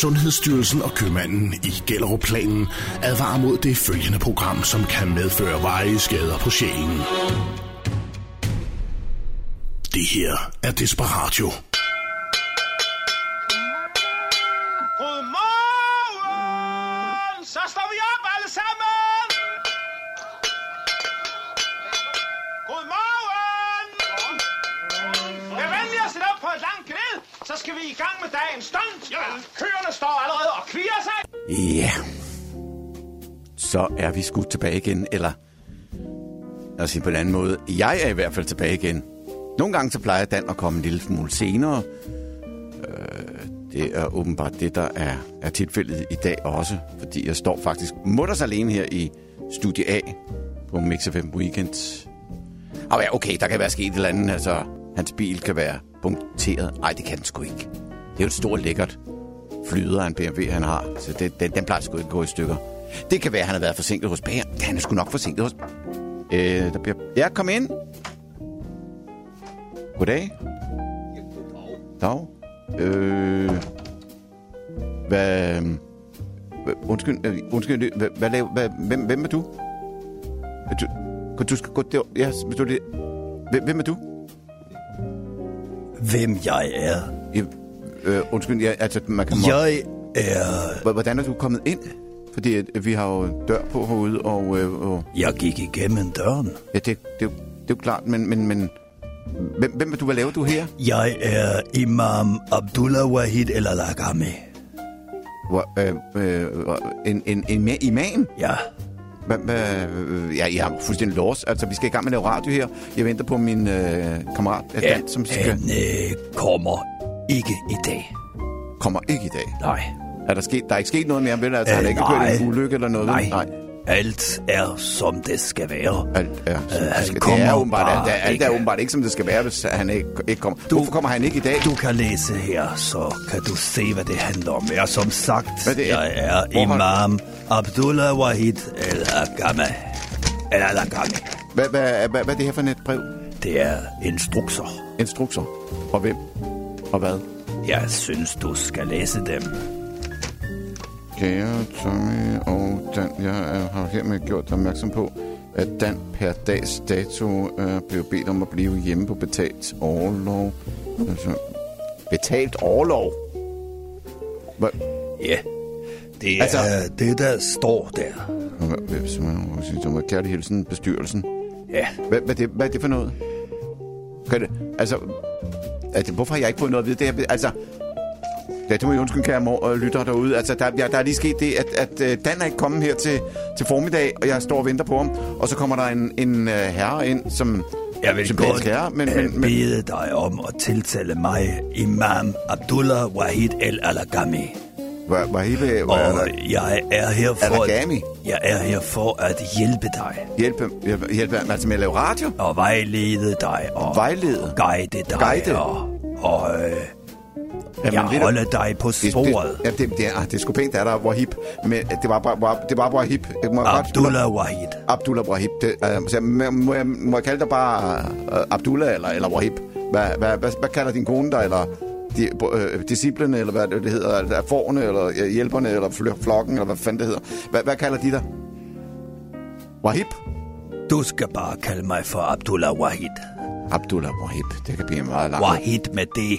Sundhedsstyrelsen og købmanden i Gellerup-planen advarer mod det følgende program, som kan medføre veje skader på sjælen. Det her er Desperatio. Så er vi skudt tilbage igen, eller... Lad os sige på en anden måde. Jeg er i hvert fald tilbage igen. Nogle gange så plejer Dan at komme en lille smule senere. Øh, det er åbenbart det, der er, er tilfældet i dag også. Fordi jeg står faktisk mutters alene her i Studie A på Mix FM Weekend. Og ja, okay, der kan være sket et eller andet. Altså, hans bil kan være punkteret. Nej, det kan den sgu ikke. Det er jo et stort lækkert flyder af en BMW, han har. Så det, den, den plejer sgu ikke at gå i stykker. Det kan være, at han har været forsinket hos bager. Han er sgu nok forsinket hos... Øh, der bliver... Ja, kom ind. Goddag. Dag. Øh... Hvad... Undskyld, øh, undskyld, hvad, hvad laver... Hvad, hvem, hvem er du? Du, kan du skal gå der... Ja, du det... Hvem, hvem er du? Hvem jeg er? Ja, øh, undskyld, ja, altså, man kan... Jeg er... Hvordan er du kommet ind? Fordi at, vi har jo dør på herude, og, øh, og Jeg gik igennem døren. ja, det, det, er det er jo klart, men, men, men hvem, hvem er du? Hvad laver du her? Jeg er Imam Abdullah Wahid El Alagami. Øh, øh, en, en, en imam? Ja, Hvad, hvad, øh, ja, jeg er fuldstændig lost. Altså, vi skal i gang med at lave radio her. Jeg venter på min øh, kammerat, øh, Dan, som skal... han øh, kommer ikke i dag. kommer ikke i dag. Nej. Er der, sket, der er ikke sket noget mere, vel? Altså, Øh, han er ikke kørt en ulykke eller noget? Nej. nej. Alt er, som det skal være. Alt er, som Øh, det skal. Det kommer er åbenbart, alt, er, alt er ikke. åbenbart ikke, som det skal være, hvis han ikke, ikke kommer. Du- Hvorfor kommer han ikke i dag? Du kan læse her, så kan du se, hvad det handler om. Ja, som sagt, Hvad det er? jeg er Hvor har- Imam Abdullah Wahid El Agami. El Alagami. Hvad, hvad, hvad, hvad er det her for et brev? Det er instrukser. Instrukser. Og hvem? Og hvad? Jeg synes, du skal læse dem. Kære Tommy og Dan, jeg har hermed gjort dig opmærksom på, at Dan per dags dato er blevet bedt om at blive hjemme på betalt overlov. Altså, betalt overlov? Hvad? Ja, det er Altså- det, der står der. Hvad, kærlig hilsen, bestyrelsen. Ja, Hvad, hvad, er det, hvad er det for noget? Kan det, altså, altså, hvorfor har jeg ikke fået noget at vide? Det er, altså, ja, det må jeg undskylde, kære mor og lytter derude. Altså, der, ja, der er lige sket det, at, at øh, Dan er ikke kommet her til, til formiddag, og jeg står og venter på ham. Og så kommer der en, en uh, herre ind, som jeg vil godt herre, men, øh, men, men, bede dig om at tiltale mig Imam Abdullah Wahid El Alagami. hele, var, Og jeg er her for Alagami? jeg er her for at hjælpe dig hjælpe, hjælpe, hjælpe, altså med at lave radio? og vejlede dig og Vejlede? guide dig Guide? og, og øh, Jamen, jeg du- holder dig på Det, det, sporet. ja, det, det, er, det er sgu pænt, der er der Wahib. Men det var bare, det var godt- Abdullah Wahid. Abdullah Wahib. Det, uh, så må, må, jeg, må jeg kalde dig bare uh, Abdullah eller, eller Wahib? Hvad, hvad, hvad, hvad kalder din kone dig? Eller de, uh, disciplene, eller hvad det hedder? Er forne, eller øh, hjælperne, eller fl- flokken, eller hvad fanden det hedder? Hvad, hvad kalder de dig? Wahib? Du skal bare kalde mig for Abdullah Wahid. Abdullah Wahib. Det kan blive meget langt. Wahid med det.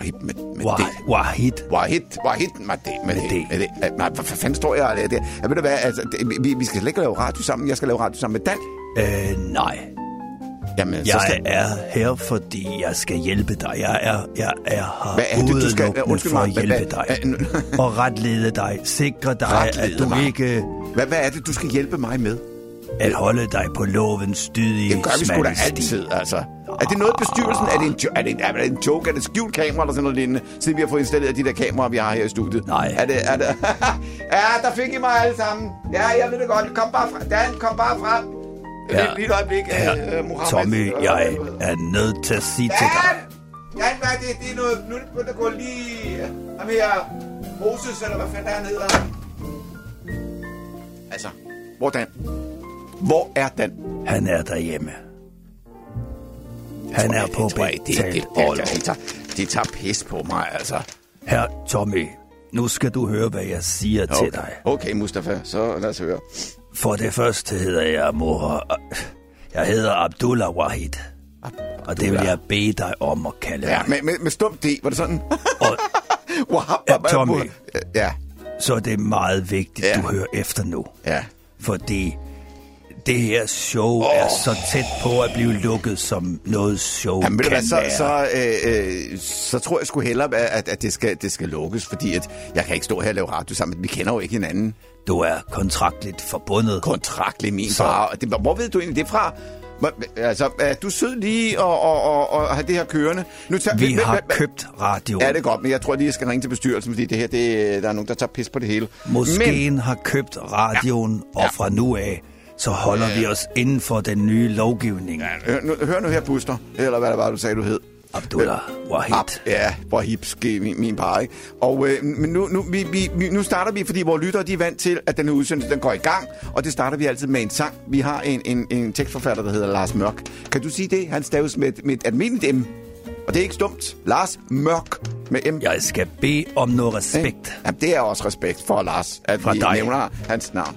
Wahib med, med Wah- det. Wahid. Wahid, Wahid med det. Med, Med det. Med det. Hvad, fanden står jeg? Det, jeg ved du hvad, altså, det, vi, vi skal slet ikke lave radio sammen. Jeg skal lave radio sammen med Dan. Øh, nej. Jamen, så Jeg skal... er her, fordi jeg skal hjælpe dig. Jeg er, jeg er her Hvad er det, du skal- undskyld for mig, at hvad- hjælpe dig. og retlede dig. Sikre dig, Retlede at du mig? ikke... Hvad, hvad er det, du skal hjælpe mig med? At holde dig på lovens stydige Det gør vi sgu da altid, altså. Er det noget bestyrelsen? Er det en, jo- er det en, er det en joke? Er det et skjult kamera eller sådan noget lignende? Siden vi har fået installeret de der kameraer, vi har her i studiet. Nej. Er det, er det... ja, der fik I mig alle sammen. Ja, jeg ved det godt. Kom bare frem. Dan, kom bare frem. Ja. Lige et øjeblik, Ja, øh, Mohammed. Tommy, jeg er nødt til at sige til dig. Dan, hvad er det? Det er noget... Nu er det begyndt at gå lige... Ham her... Moses, eller hvad fanden han hedder. Altså, hvor er Dan? Hvor er Dan? Han er derhjemme. Han er på betalt det, de, tager, pis på mig, altså. Her, Tommy, nu skal du høre, hvad jeg siger okay. til dig. Okay, Mustafa, så lad os høre. For det første hedder jeg Mor... Jeg hedder Abdullah Wahid. Og det vil jeg bede dig om at kalde Ja, mig. med, med, med stum D, var det sådan? Og wow, Ja, Tommy. Ja, så er det meget vigtigt, Ja. du hører efter nu. ja. Fordi det her show oh. er så tæt på at blive lukket, som noget show Jamen, kan hvad, så, være. så, øh, øh, så tror jeg sgu hellere, at, at det, skal, det skal lukkes, fordi at jeg kan ikke stå her og lave radio sammen. Vi kender jo ikke hinanden. Du er kontraktligt forbundet. Kontraktlig min Så- far. Og Det, hvor ved du egentlig det fra? Altså, er du sød lige og, og, og, og have det her kørende? Nu tager, Vi hvem- har hvem- købt radio. Ja, det er godt, men jeg tror lige, jeg skal ringe til bestyrelsen, fordi det her, det, der er nogen, der tager pis på det hele. Måske har købt radioen, og Ja. fra nu af, så holder vi os inden for den nye lovgivning. Men, hør, nu, hør nu her, Buster, eller hvad det var, du sagde, du hed. Abdullah Wahid. Ab, ja, hvor hipske min, min par, ikke? Og øh, men nu, nu, vi, vi, nu starter vi, fordi vores lyttere de er vant til, at den her udsendelse den går i gang, og det starter vi altid med en sang. Vi har en, en, en tekstforfatter, der hedder Lars Mørk. Kan du sige det? Han staves med, med et almindeligt M. Og det er ikke stumt. Lars Mørk med M. Jeg skal bede om noget respekt. Jamen, det er også respekt for Lars, at Fra vi dig. nævner hans navn.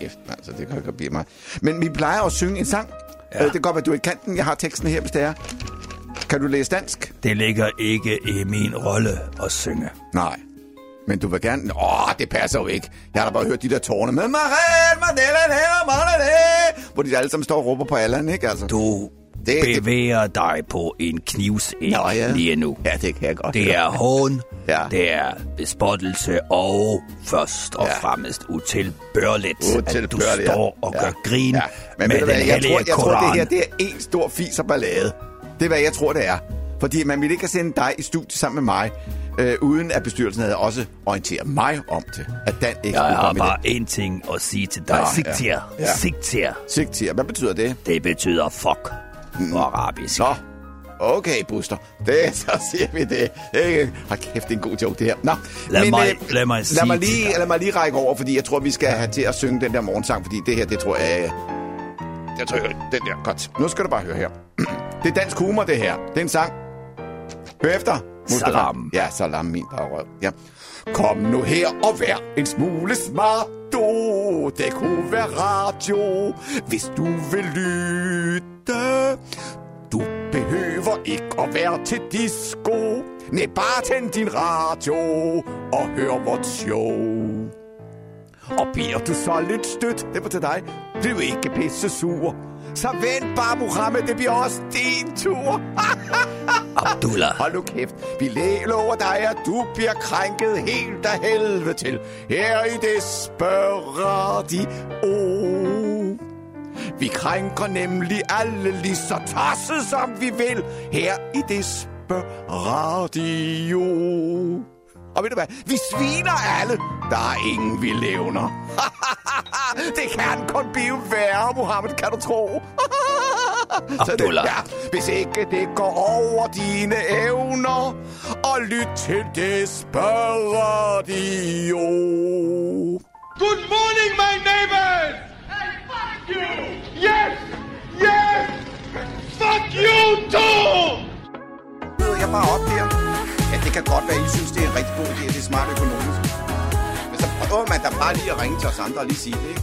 Kæft, altså, det kan godt blive mig. Men vi plejer at synge en sang. Ja. Ja. Det kan godt være, du er i kanten. Jeg har teksten her, hvis det er. Kan du læse dansk? Det ligger ikke i min rolle at synge. Nej. Men du vil gerne... Åh, det passer jo ikke. Jeg har da bare hørt de der tårne med Marie, Mandela, Mandela, hvor de alle sammen står og råber på Allan, ikke? Altså. Du Det- det- bevæger dig på en knivsæg Nå, ja. lige nu. Ja, det kan jeg godt Det er hån, Ja. det er bespottelse og først og Ja. fremmest utilbørligt, at du Utilbørligt, ja. står og Ja. gør grin Ja. Men med den hvad, jeg tror, jeg tror, det her det er en stor fis og ballade. Det er, hvad jeg tror, det er. Fordi man ville ikke have sendt dig i studiet sammen med mig, øh, uden at bestyrelsen havde også orienteret mig om det. At Dan ikke Jeg har bare én ting at sige til dig. Ja. Sigtier. Ja. Sigtier. det. Sigtier. Hvad betyder det? Det betyder fuck på arabisk. Nå, okay, Buster. Det, så siger vi det. det Hold kæft, det er en god joke, det her. Nå, Lad mig- lad mig lad mig, lige, lad mig lige række over, fordi jeg tror, vi skal have til at synge den der morgensang, fordi det her, det tror jeg... Jeg tror, jeg, den der, godt. Nu skal du bare høre her. Det er dansk humor, det her. Det er en sang. Hør efter. Mustafa. Salam. Ja, salam, min bagrøv. Ja. Kom nu her og vær en smule smart. Du, det kunne være radio, hvis du vil lytte. Du behøver ikke at være til disco. Nej, bare tænd din radio og hør vort show. Og bliver du så lidt stødt, det var til dig, bliv ikke pisse sur. Så vent bare, Mohammed, det bliver også din tur. Abdullah. Hold nu kæft, vi lover dig, at du bliver krænket helt af helvede til. Her i det spørger oh. Vi krænker nemlig alle lige så tosset, som vi vil. Her i det radio. Og ved du hvad? Vi sviner alle. Der er ingen, vi levner. det kan kun blive værre, Mohammed, kan du tro. Så det, Abdullah. ja, hvis ikke det går over dine evner, og lyt til det spørradio. Good morning, my neighbors! Hey, fuck you! Yes! Yes! Fuck you too! Møder jeg bare op der. Ja, det kan godt være, I synes, det er en rigtig god idé, det er smart økonomisk. Så prøver man da bare lige at ringe til os andre og lige sige det, ikke?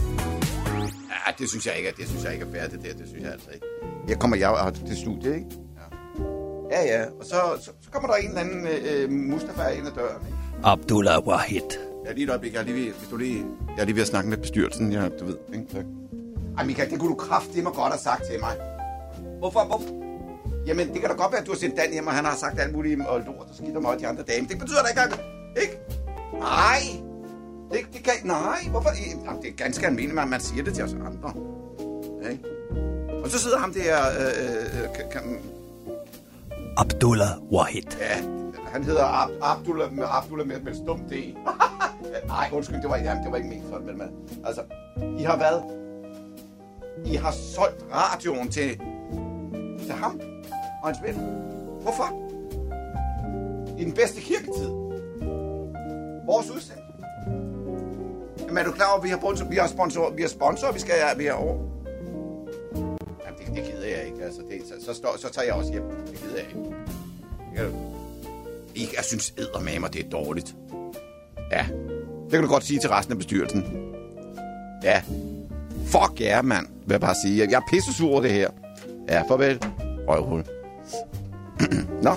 Ja, det synes jeg ikke, det synes jeg ikke er fair, det der. Det synes jeg altså ikke. Her kommer jeg og til studiet, ikke? Ja, ja, ja. Og så, så, så kommer der en eller anden øh, Mustafa ind ad døren, ikke? Abdullah Wahid. Ja, lige et øjeblik. Jeg er lige, ved- hvis du lige, jeg er lige ved at snakke med bestyrelsen. Ja, du ved, ikke? Tak. Ej, Michael, det kunne du kraftedeme godt have sagt til mig. Hvorfor? Hvorfor? Jamen, det kan da godt være, at du har sendt Dan hjem, og han har sagt alt muligt og lort og skidt om alle de andre dame. Det betyder da ikke, at... Ikke? Nej! Det, det kan. Nej, hvorfor? Jamen, det er ganske almindeligt, at man siger det til os andre. Ikke? Og så sidder ham der... Øh, øh, kan, kan, Abdullah Wahid. Ja, han hedder Ab Abdullah med Abdullah med, med stum D. Nej, undskyld, det var, jamen, det var ikke ment sådan, men, men altså, I har været, I har solgt radioen til, til ham og hans ven. Hvorfor? I den bedste kirketid. Vores udsendelse. Jamen, er du klar over, at vi har, sponsor, vi har sponsor, vi har sponsor, vi skal vi har over? Jamen, det, det gider jeg ikke. Altså, det, så, så, står, så tager jeg også hjem. Det gider jeg ikke. Du- ikke, jeg synes eddermamer, det er dårligt. Ja, det kan du godt sige til resten af bestyrelsen. Ja. Fuck ja, yeah, mand, vil jeg bare sige. Jeg er pissesur over det her. Ja, farvel. Røvhul. Nå.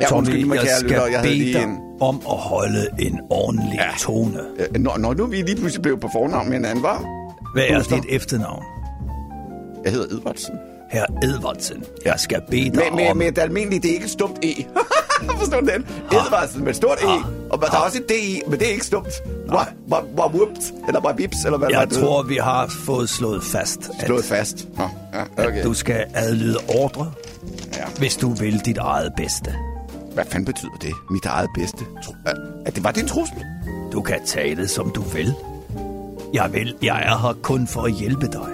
Ja, undskyld mig, jeg kære skal lytter. Jeg havde lige en... om at holde en ordentlig Ja. tone. Når, når nu vi lige pludselig blev på fornavn med hinanden, var... Hvad er Buster. dit efternavn? Jeg hedder Edvardsen. Herr Edvardsen, jeg skal bede dig Men, men, om... men det almindelige, det er ikke et stumt E. Forstår du den? Edvardsen med et stort E. Og der er også et D i, men det er ikke stumt. Hvor, hvor, hvor whoops, eller hvor bips, eller hvad hvad Jeg det tror, vi har fået slået fast, at, Slået fast. Nå, ja, okay. at du skal adlyde ordre, Ja. hvis du vil dit eget bedste. Hvad fanden betyder det? Mit eget bedste. Er, det, var det en trussel? Du kan det, som du vil. Jeg vil, jeg er her kun for at hjælpe dig.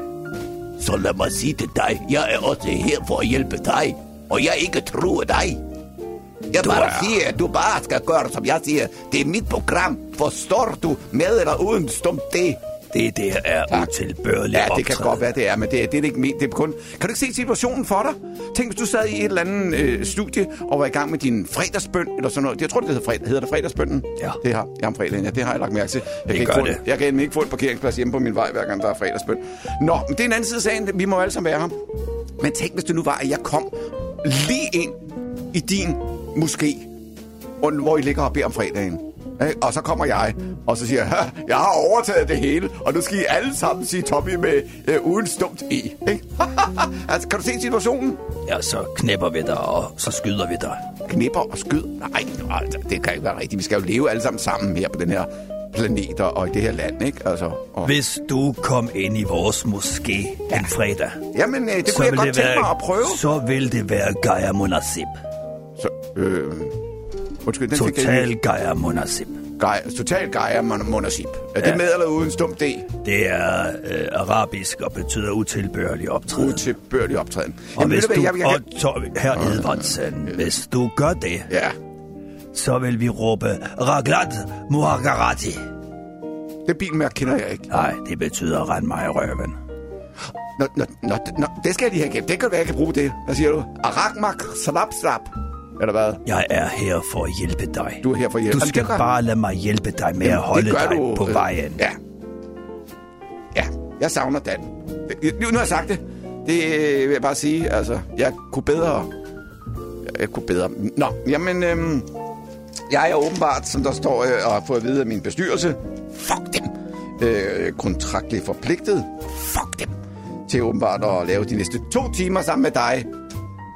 Så lad mig sige til dig, jeg er også her for at hjælpe dig, og jeg ikke tror dig. Jeg Du bare er- siger, at du bare skal gøre, som jeg siger. Det er mit program. Forstår du? Med eller uden stumt det? Det der er utilbørligt Ja, det kan godt være, det er, men det, er- det er det ikke ment. Det er kun... Kan du ikke se situationen for dig? Tænk, hvis du sad i et eller andet øh, studie og var i gang med din fredagsbøn, eller sådan noget. Jeg tror, det hedder, fredag. hedder det fredagsbønnen? Ja. Det har jeg om fredagen, ja. Det har jeg lagt mærke til. Jeg kan, ikke få, det. jeg kan ikke få en parkeringsplads hjemme på min vej, hver gang der er fredagsbøn. Nå, men det er en anden side af sagen. Vi må alle sammen være her. Men tænk, hvis det nu var, at jeg kom lige ind i din moské, hvor I ligger og beder om fredagen. Og så kommer jeg, og så siger jeg, "Ha, jeg har overtaget det hele, og nu skal I alle sammen sige Tommy med øh, uden stumt E. Ikke? altså, kan du se situationen? Ja, så knæpper vi dig, og så skyder vi dig. Knipper og skyd. Nej, altså, det kan ikke være rigtigt. Vi skal jo leve alle sammen sammen her på den her planet og- i det her land, ikke? Altså, og... Hvis du kom ind i vores moské en fredag, Jamen, øh, det kunne jeg godt det tænke være, mig at prøve. Så vil det være Gaia Monasip. Så, øh, undskyld, den fik Total ikke. Gaia Monasip. Gaia, total Gaia mon- Monasip. Er det Ja. med eller uden stumt D? Det er øh, arabisk og betyder utilbørlig optræden. Utilbørlig optræden. Og Jamen, hvis du jeg, jeg, og her Edvardsen, hvis du gør det, Ja, så vil vi råbe Raglat Muhagarati. det bilmærke kender jeg ikke. Nej, det betyder rend mig i røven. Nå, nå, nå, nå, det skal jeg lige have igennem. Det kan være, jeg kan bruge det. Hvad siger du? Arakmak, slap, slap. Eller hvad? Jeg er her for at hjælpe dig. Du er her for at hjælpe. Du Jamen, skal gør- bare lade mig hjælpe dig med at Jamen, holde det gør dig du, på øh, vejen. Ja. Ja, jeg savner Dan. Det- Nu, har jeg sagt det. Det øh, vil jeg bare sige. Altså, jeg kunne bedre... Jeg kunne bedre... Nå, jamen... Øhm, jeg er åbenbart, som der står øh, og fået at vide af min bestyrelse, fuck dem, øh, kontraktligt forpligtet, fuck dem, til åbenbart at lave de næste to timer sammen med dig.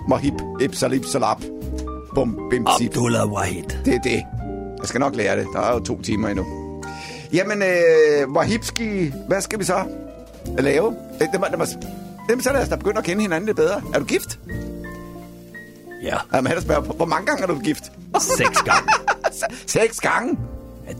Mohib, ipsalip, salap, bum, bim, sip. Abdullah Wahid. Det er det. Jeg skal nok lære det. Der er jo to timer endnu. Jamen, øh, Wahibski, hvad skal vi så lave? Øh, Det må, det må, Jamen, så lad os da begynde at kende hinanden lidt bedre. Er du gift? Ja, Jamen, han spørger, hvor mange gange er du gift? seks gange. Seks gange?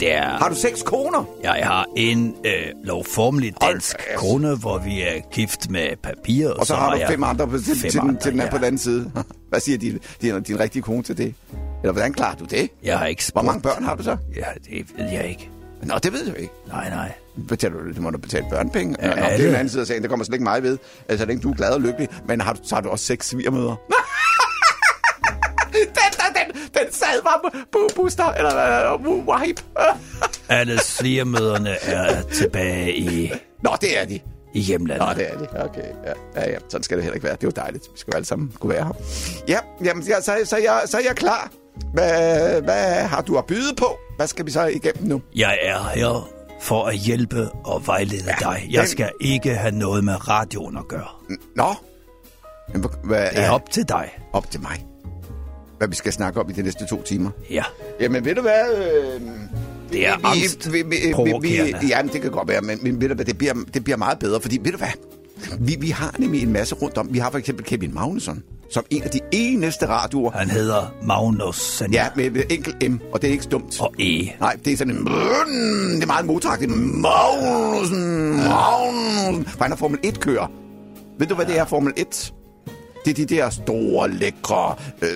Det er... Har du seks koner? Jeg har en øh, lovformelig Hold dansk da, yes. kone, hvor vi er gift med papir. Og så har du fem andre på, til, fem til, den, andre, til den her ja. på den anden side. Hvad siger din, din, din rigtige kone til det? Eller hvordan klarer du det? Jeg har ikke Hvor spurgt. mange børn har du så? Ja, det ved jeg ikke. Nå, det ved jeg ikke. Nej, nej. Betaler du, det må du betale børnepenge. Ja, Nå, det er alle. jo en anden side af sagen. Det kommer slet ikke mig ved. Altså, længe du er glad og lykkelig. Men har du, så har du også seks svigermøder. den, den, den, den sad bare på Buster, eller uh, Wahib. Alle svigermøderne er tilbage i, Nå, det er de. i hjemlandet. Nå, det er de. Okay, ja, ja, ja. Sådan skal det heller ikke være. Det er jo dejligt. Vi skal jo alle sammen kunne være her. Ja, jamen, ja, så, så, jeg, så er jeg klar. Hvad, hvad har du at byde på? Hvad skal vi så igennem nu? Jeg er her for at hjælpe og vejlede ja, dig. Jeg den- skal ikke have noget med radioen at gøre. Nå? Men, hvad- hvad Det er op til dig. op til mig. Hvad vi skal snakke om i de næste to timer. Ja, Jamen, ved du hvad? Øh, det er angstprovokerende. ja, men det kan godt være, men, men ved du hvad, det bliver, det bliver meget bedre, fordi ved du hvad? Vi, vi har nemlig en masse rundt om. Vi har for eksempel Kevin Magnusson, som en af de eneste radioer. Han hedder Magnussen Ja, med, enkelt M, og det er ikke stumt. og E. Nej, det er sådan en... Det er meget motoragtigt. Magnussen, Magnussen. For han er Formel 1-kører. Ved du, hvad det er, Formel 1? Det er de der store, lækre øh,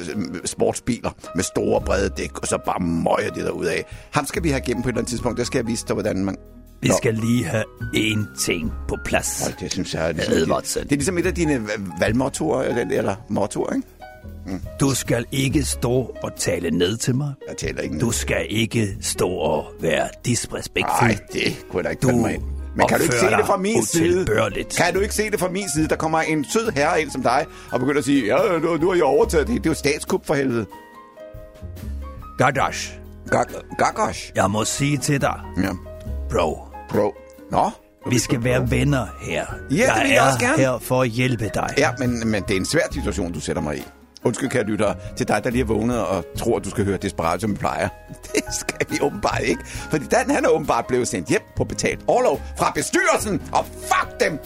sportsbiler med store, brede dæk, og så bare møger de der af. Ham skal vi have igennem på et eller andet tidspunkt. Der skal jeg vise dig, hvordan man... Vi Nå. skal lige have én ting på plads. Hold, det synes jeg er ligesom, Edvardsen. det er ligesom et af dine valgmotorer, eller, eller motorer, ikke? Du skal ikke stå og tale ned til mig. Jeg taler ikke Du skal ikke stå og være disrespektfuld. Nej, det kunne jeg da ikke Du mig ind. Men kan du ikke se det fra min side? Kan du ikke se det fra min side? Der kommer en sød herre ind som dig, og begynder at sige, ja, nu, nu har jeg overtaget det. Det er jo statskup for helvede. Gadash, Gag- Gagosh. jeg må sige til dig, Ja, bro, bro. Nå, vi skal være venner her. det jeg vil jeg er også gerne. her for at hjælpe dig. Ja, men, men det er en svær situation, du sætter mig i. Undskyld, kære lytter, til dig, der lige er vågnet og tror, at du skal høre Desperat, som plejer. Det skal vi åbenbart ikke. Fordi Dan, han er åbenbart blevet sendt hjem på betalt overlov fra bestyrelsen, og fuck dem!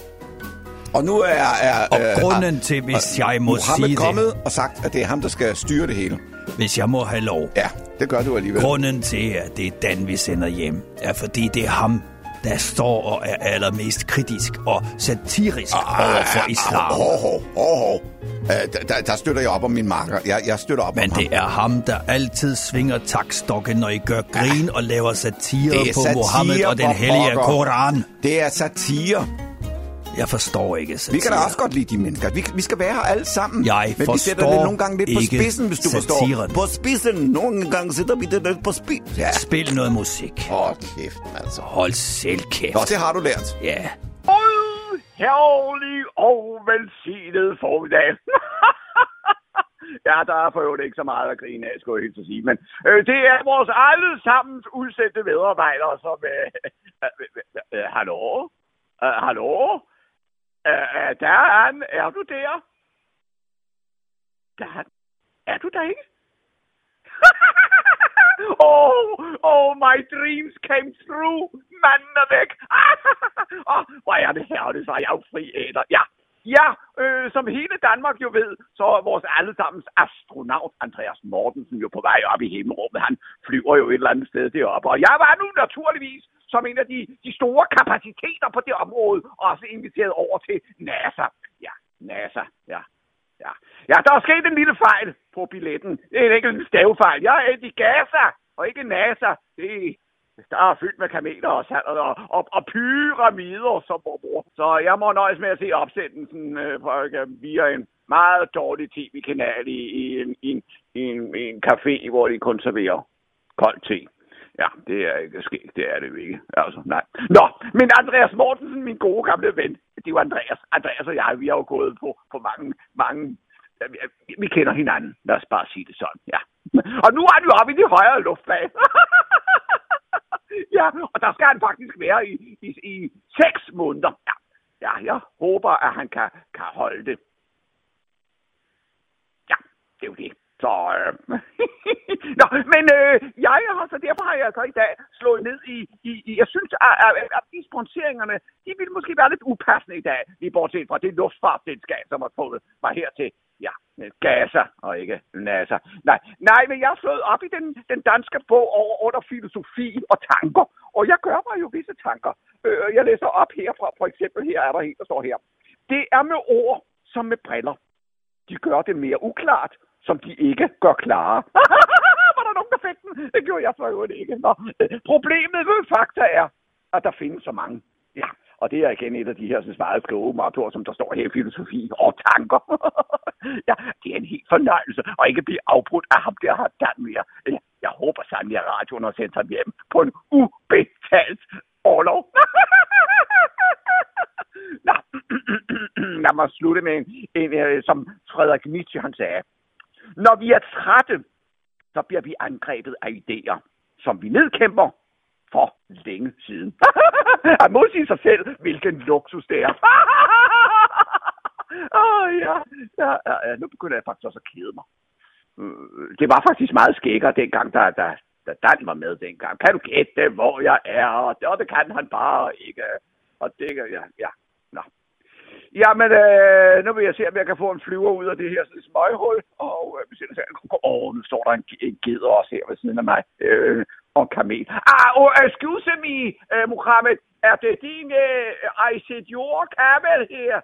Og nu er... er Og øh, grunden er- til, hvis jeg må Mohammed sige det- kommet og sagt, at det er ham, der skal styre det hele. Hvis jeg må have lov. Ja, det gør du alligevel. Grunden til, at det er Dan, vi sender hjem, er fordi det er ham, der står og er allermest kritisk og satirisk over for islam. Hov, hov, hov, hov. Øh, der, der, der støtter jeg op om min marker. Jeg, jeg støtter op Men om ham. det er ham, der altid svinger takstokken, når I gør grin og laver satire på satire, Mohammed og den hellige. Koran. Det er satire. Jeg forstår ikke satire. Vi kan da også godt lide de mennesker. Vi, vi skal være her alle sammen. Jeg Men vi sætter det forstår nogle gange lidt på ikke spidsen, hvis du satiren. forstår. På spidsen. Nogle gange sætter vi det lidt på spidsen. Ja. Spil noget musik. Åh, kæft, altså. Hold selv kæft. Nå, det har du lært. Ja. God, herlig og velsignet formiddag. ja, der er for øvrigt ikke så meget at grine af, skulle jeg helt sige. Men øh, det er vores allesammens udsendte medarbejdere, som... Øh, øh, øh, øh, hallo? Øh, hallo? Øh, øh, der er han. Er du der? Der er han. Er du der ikke? oh, oh, my dreams came true. Manden er væk. oh, hvor er det herligt, så er jeg jo fri æder. Ja, ja øh, som hele Danmark jo ved, så er vores allesammens astronaut Andreas Mortensen jo på vej op i himmelrummet. Han flyver jo et eller andet sted deroppe. Og jeg var nu naturligvis som en af de, de store kapaciteter på det område, også inviteret over til NASA. Ja, NASA, ja. Ja. ja, der er sket en lille fejl på billetten. Det er en enkelt stavefejl. Jeg er i Gaza, og ikke NASA. Det der er fyldt med kameler og, sand og, og, og pyramider, som bror. Så jeg må nøjes med at se opsendelsen øh, øh, via en meget dårlig tv-kanal i, i, en, i, en, i, en, i en café, hvor de kun serverer kold te. Ja, det er ikke sket. Det er det jo ikke. Altså, nej. Nå, men Andreas Mortensen, min gode gamle ven, det er jo Andreas. Andreas og jeg, vi har jo gået på, på mange, mange... Vi, vi kender hinanden. Lad os bare sige det sådan, ja. Og nu er han jo oppe i de højere luftlag. ja, og der skal han faktisk være i, i, i seks måneder. Ja, ja jeg håber, at han kan, kan holde det. Ja, det er jo det. Så, øh... Nå, men øh, jeg har så derfor har jeg så i dag slået ned i, i, i jeg synes, at, at, at de sponseringerne, de ville måske være lidt upassende i dag, lige bortset fra det luftfartsselskab, som har fået mig her til, ja, gasser og ikke nasser. Nej, nej, men jeg har slået op i den, den danske bog over under filosofi og tanker, og jeg gør mig jo visse tanker. Øh, jeg læser op herfra, for eksempel her er der en, der står her. Det er med ord som med briller. De gør det mere uklart, som de ikke gør klare. Var der nogen, der fik den? Det gjorde jeg så jo ikke. Nå. Øh, problemet ved fakta er, at der findes så mange. Ja, og det er igen et af de her synes, meget kloge mottoer, som der står her i filosofi og tanker. ja, det er en helt fornøjelse at ikke blive afbrudt af ham, der har Dan mere. Ja, jeg håber sandelig, at radioen har sendt ham hjem på en ubetalt overlov. Nå, lad mig slutte med en, en, en som Frederik Nietzsche han sagde. Når vi er trætte, så bliver vi angrebet af idéer, som vi nedkæmper for længe siden. Han må sige sig selv, hvilken luksus det er. Åh, oh, ja. Ja, ja, ja. Nu begynder jeg faktisk også at kede mig. Øh, det var faktisk meget skækkere dengang, da, da, da Dan var med dengang. Kan du gætte, hvor jeg er? Og det, kan han bare ikke. Og det ja, ja. Nå. Jamen, øh, nu vil jeg se, om jeg kan få en flyver ud af det her smøghul. Og øh, hvis jeg ser, åh, nu står der en, en geder også her ved siden af mig. Øh, og en kamel. Ah, oh, øh, excuse me, uh, Mohammed. Er det din uh, I said your camel her?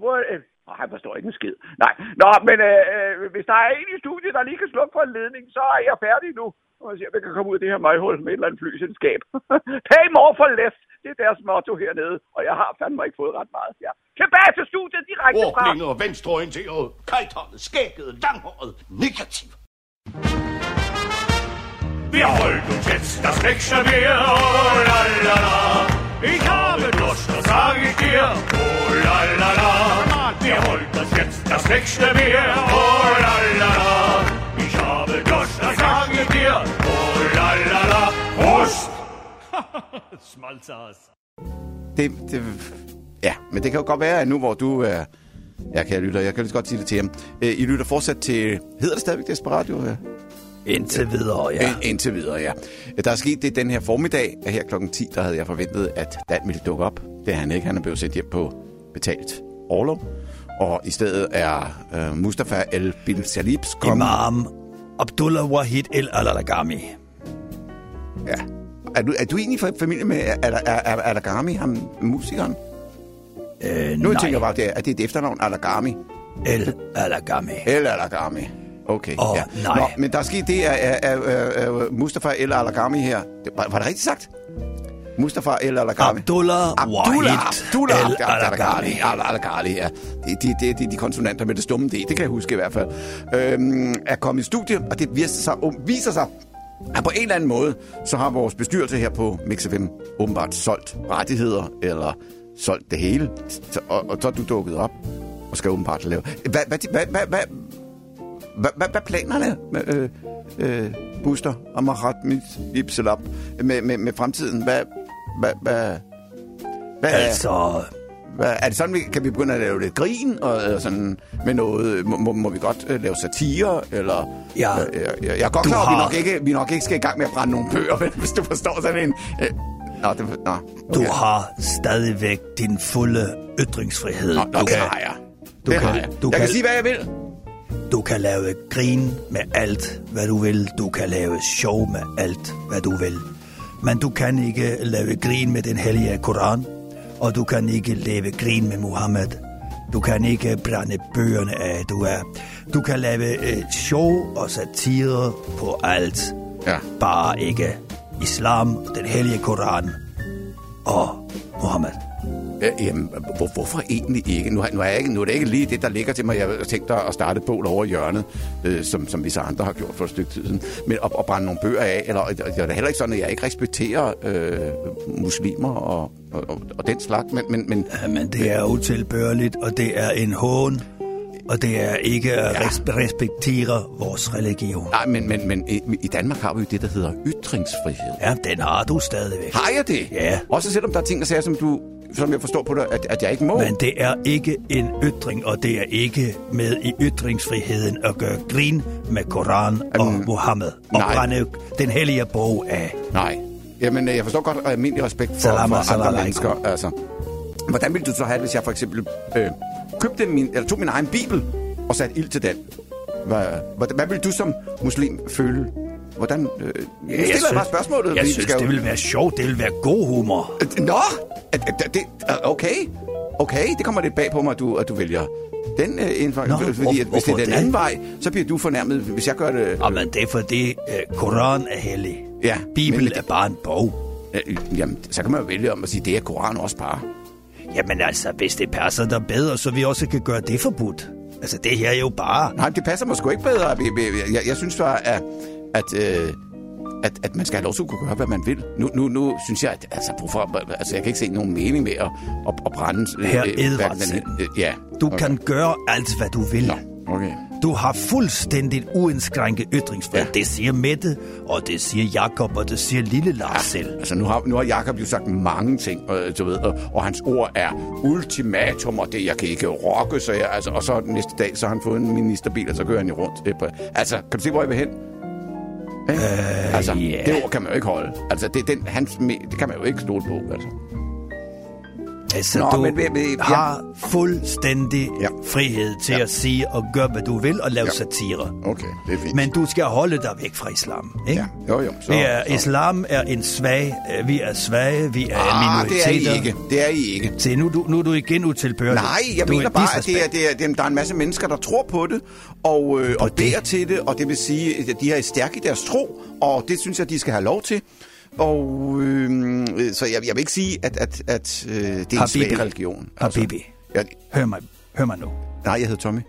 Hvor, øh, oh, han forstår ikke en skid. Nej, nå, men øh, hvis der er en i studiet, der lige kan slukke for en ledning, så er jeg færdig nu. Og jeg siger, vi kan komme ud af det her møghul med et eller andet flyselskab. Pay more for less. Det er deres motto hernede, og jeg har fandme ikke fået ret meget. Ja. Tilbage til studiet direkte fra... Ordblinde og venstreorienteret, kajtholdet, skægget, langhåret, negativ. Wir halten uns jetzt das nächste Bier, oh la la la. Ich habe Durst, das sag ich dir, oh la la la. Wir halten uns jetzt das nächste Bier, oh la la la. Prost! Smalzers. Det, det, ja, men det kan jo godt være, at nu hvor du er... Ja, kan jeg lytte, jeg kan lige godt sige det til ham. Øh, I lytter fortsat til... Hedder det stadigvæk Desperatio? Ja. Indtil videre, ja. Ja. Indtil videre, ja. Der er sket det den her formiddag, at her klokken 10, der havde jeg forventet, at Dan ville dukke op. Det er han ikke. Han er blevet sendt hjem på betalt overlov. Og i stedet er øh, Mustafa El Bin Salibs kommet. Imam Abdullah Wahid El Alalagami. Ja. Er du, er du egentlig familie med Al- Al- Al- Alagami, ham musikeren? Øh, Nu nej, tænker jeg bare, det er, at det er et efternavn, Alagami. El Alagami. El Alagami. Okay, Åh, ja. nej. Nå, men der er sket det, at, at Mustafa El Alagami her... Var, var det rigtigt sagt? Mustafa El Alagami. Abdullah Wahid Abdullah El. Alagami. Al-Alagami, ja. Det de, de, de, de konsonanter med det stumme D, det kan jeg huske i hvert fald. Øhm, er kommet i studie, og det viser sig, um, viser sig Ja, på en eller anden måde, så har vores bestyrelse her på MixFM åbenbart solgt rettigheder, eller solgt det hele, så, og, og så er du dukket op og skal åbenbart lave... Hvad, hvad, hvad, hvad, hvad, hvad, hvad, hvad planerne med øh, øh, Buster og Marat mit Ipselab med, med, med fremtiden? Hvad, hvad, hvad, hvad, Altså, er det sådan, vi, kan vi begynde at lave lidt grin og, og sådan med noget? Må, må, vi godt uh, lave satire? Eller, Ja. Øh, jeg, jeg, jeg er godt Du klar, over, at vi har- nok, ikke, vi nok ikke skal i gang med at brænde nogle bøger, hvis du forstår sådan en... Øh, nå, det, nå, du okay. har stadigvæk din fulde ytringsfrihed. Nå, nå, Du det kan- har jeg. du det kan- har jeg. du jeg kan kan- sige, hvad jeg vil. Du kan lave grin med alt, hvad du vil. Du kan lave show med alt, hvad du vil. Men du kan ikke lave grin med den hellige Koran, og du kan ikke lave grin med Mohammed. Du kan ikke brænde bøgerne af, du er. Du kan lave øh, show og satire på alt. Ja. Bare ikke islam, den hellige Koran og Mohammed. Øh, jamen, hvor, hvorfor egentlig ikke? Nu, nu, er jeg ikke? nu er det ikke lige det, der ligger til mig. Jeg har tænkt dig at starte et bål over hjørnet, øh, som, som vi så andre har gjort for et stykke tid siden. Men at, at brænde nogle bøger af, eller det er heller ikke sådan, at jeg ikke respekterer øh, muslimer og, og, og, og den slags, men, men, men Men det er utilbørligt, og det er en hån, og det er ikke at Ja. res- respektere vores religion. Nej, men, men, men i, i Danmark har vi jo det, der hedder ytringsfrihed. Ja, den har du stadigvæk. Har jeg det? Ja. Også selvom der er ting og sager, som du som jeg forstår på dig, at, at jeg ikke må. Men det er ikke en ytring, og det er ikke med i ytringsfriheden at gøre grin med Koran og Um, Mohammed. Og nej. brænde den hellige bog af. Nej. Jamen, øh, jeg forstår godt almindelig respekt for, Salam for alaikum. andre mennesker. Altså. Hvordan ville du så have det, hvis jeg for eksempel øh, købte min, eller tog min egen bibel og satte ild til den? Hvad, hvad, hvad ville du som muslim føle? Hvordan? Øh, nu stiller jeg, bare spørgsmålet. Jeg vi synes, skal det vil være sjovt. Det vil være god humor. Øh, Nå! Det, okay. Okay, det kommer lidt bag på mig, at du, at du vælger den øh, indfang. Nå, fordi hvor- at, hvis det er den det? anden vej, så bliver du fornærmet, hvis jeg gør det... Jamen, det er fordi uh, Koran er hellig. Ja, Bibel men- er bare en bog. Øh, jamen, så kan man jo vælge om at sige, det er Koran også bare. Jamen altså, hvis det passer dig bedre, så vi også kan gøre det forbudt. Altså, det her er jo bare... Nej, det passer mig sgu ikke bedre. Jeg, jeg, jeg, jeg synes bare, at, at, øh, at, at man skal have lov til at kunne gøre, hvad man vil. Nu, nu, nu synes jeg, at altså, hvorfor, altså, jeg kan ikke se nogen mening med at, at, at brænde... Herr øh, Edvardsen. den- øh, Ja. Du okay. kan gøre alt, hvad du vil. Nå, okay. Du har fuldstændig uindskrænket ytringsfrihed. Ja. Ja. Det siger Mette, og det siger Jakob, og det siger Lille Lars selv. Altså, nu har, nu har Jacob jo sagt mange ting, øh, du ved, og, og hans ord er ultimatum, og det, jeg kan ikke rokke, så jeg, altså, og så næste dag, så har han fået en ministerbil, og så kører han jo rundt. Altså, kan du se, hvor jeg vil hen? Øh, altså, ja. det ord kan man jo ikke holde. Altså, det, den, hans, det kan man jo ikke stole på, altså. Altså, Nå, du men vi- ja. har fuldstændig Ja. frihed til Ja. at sige og gøre, hvad du vil, og lave Ja. satire. Okay, det er fint. Men du skal holde dig væk fra islam, ikke? Ja, jo jo. Så, Det er, så. islam er en svag, øh, vi er svage, vi er Ah, det er minoriteter. I ikke. Det er I ikke. Se, nu, du, nu er du igen utilbørlig. Nej, jeg du mener er bare, at det er, det er, det er, der er en masse mennesker, der tror på det, og, øh, og det? beder til det, og det vil sige, at de er stærke i deres tro, og det synes jeg, de skal have lov til. Og øh, så jeg, jeg vil ikke sige, at, at, at øh, det er en Habibi. svag religion. Habibi. Ja, Hør mig, hør mig nu. nej, jeg hedder Tommy.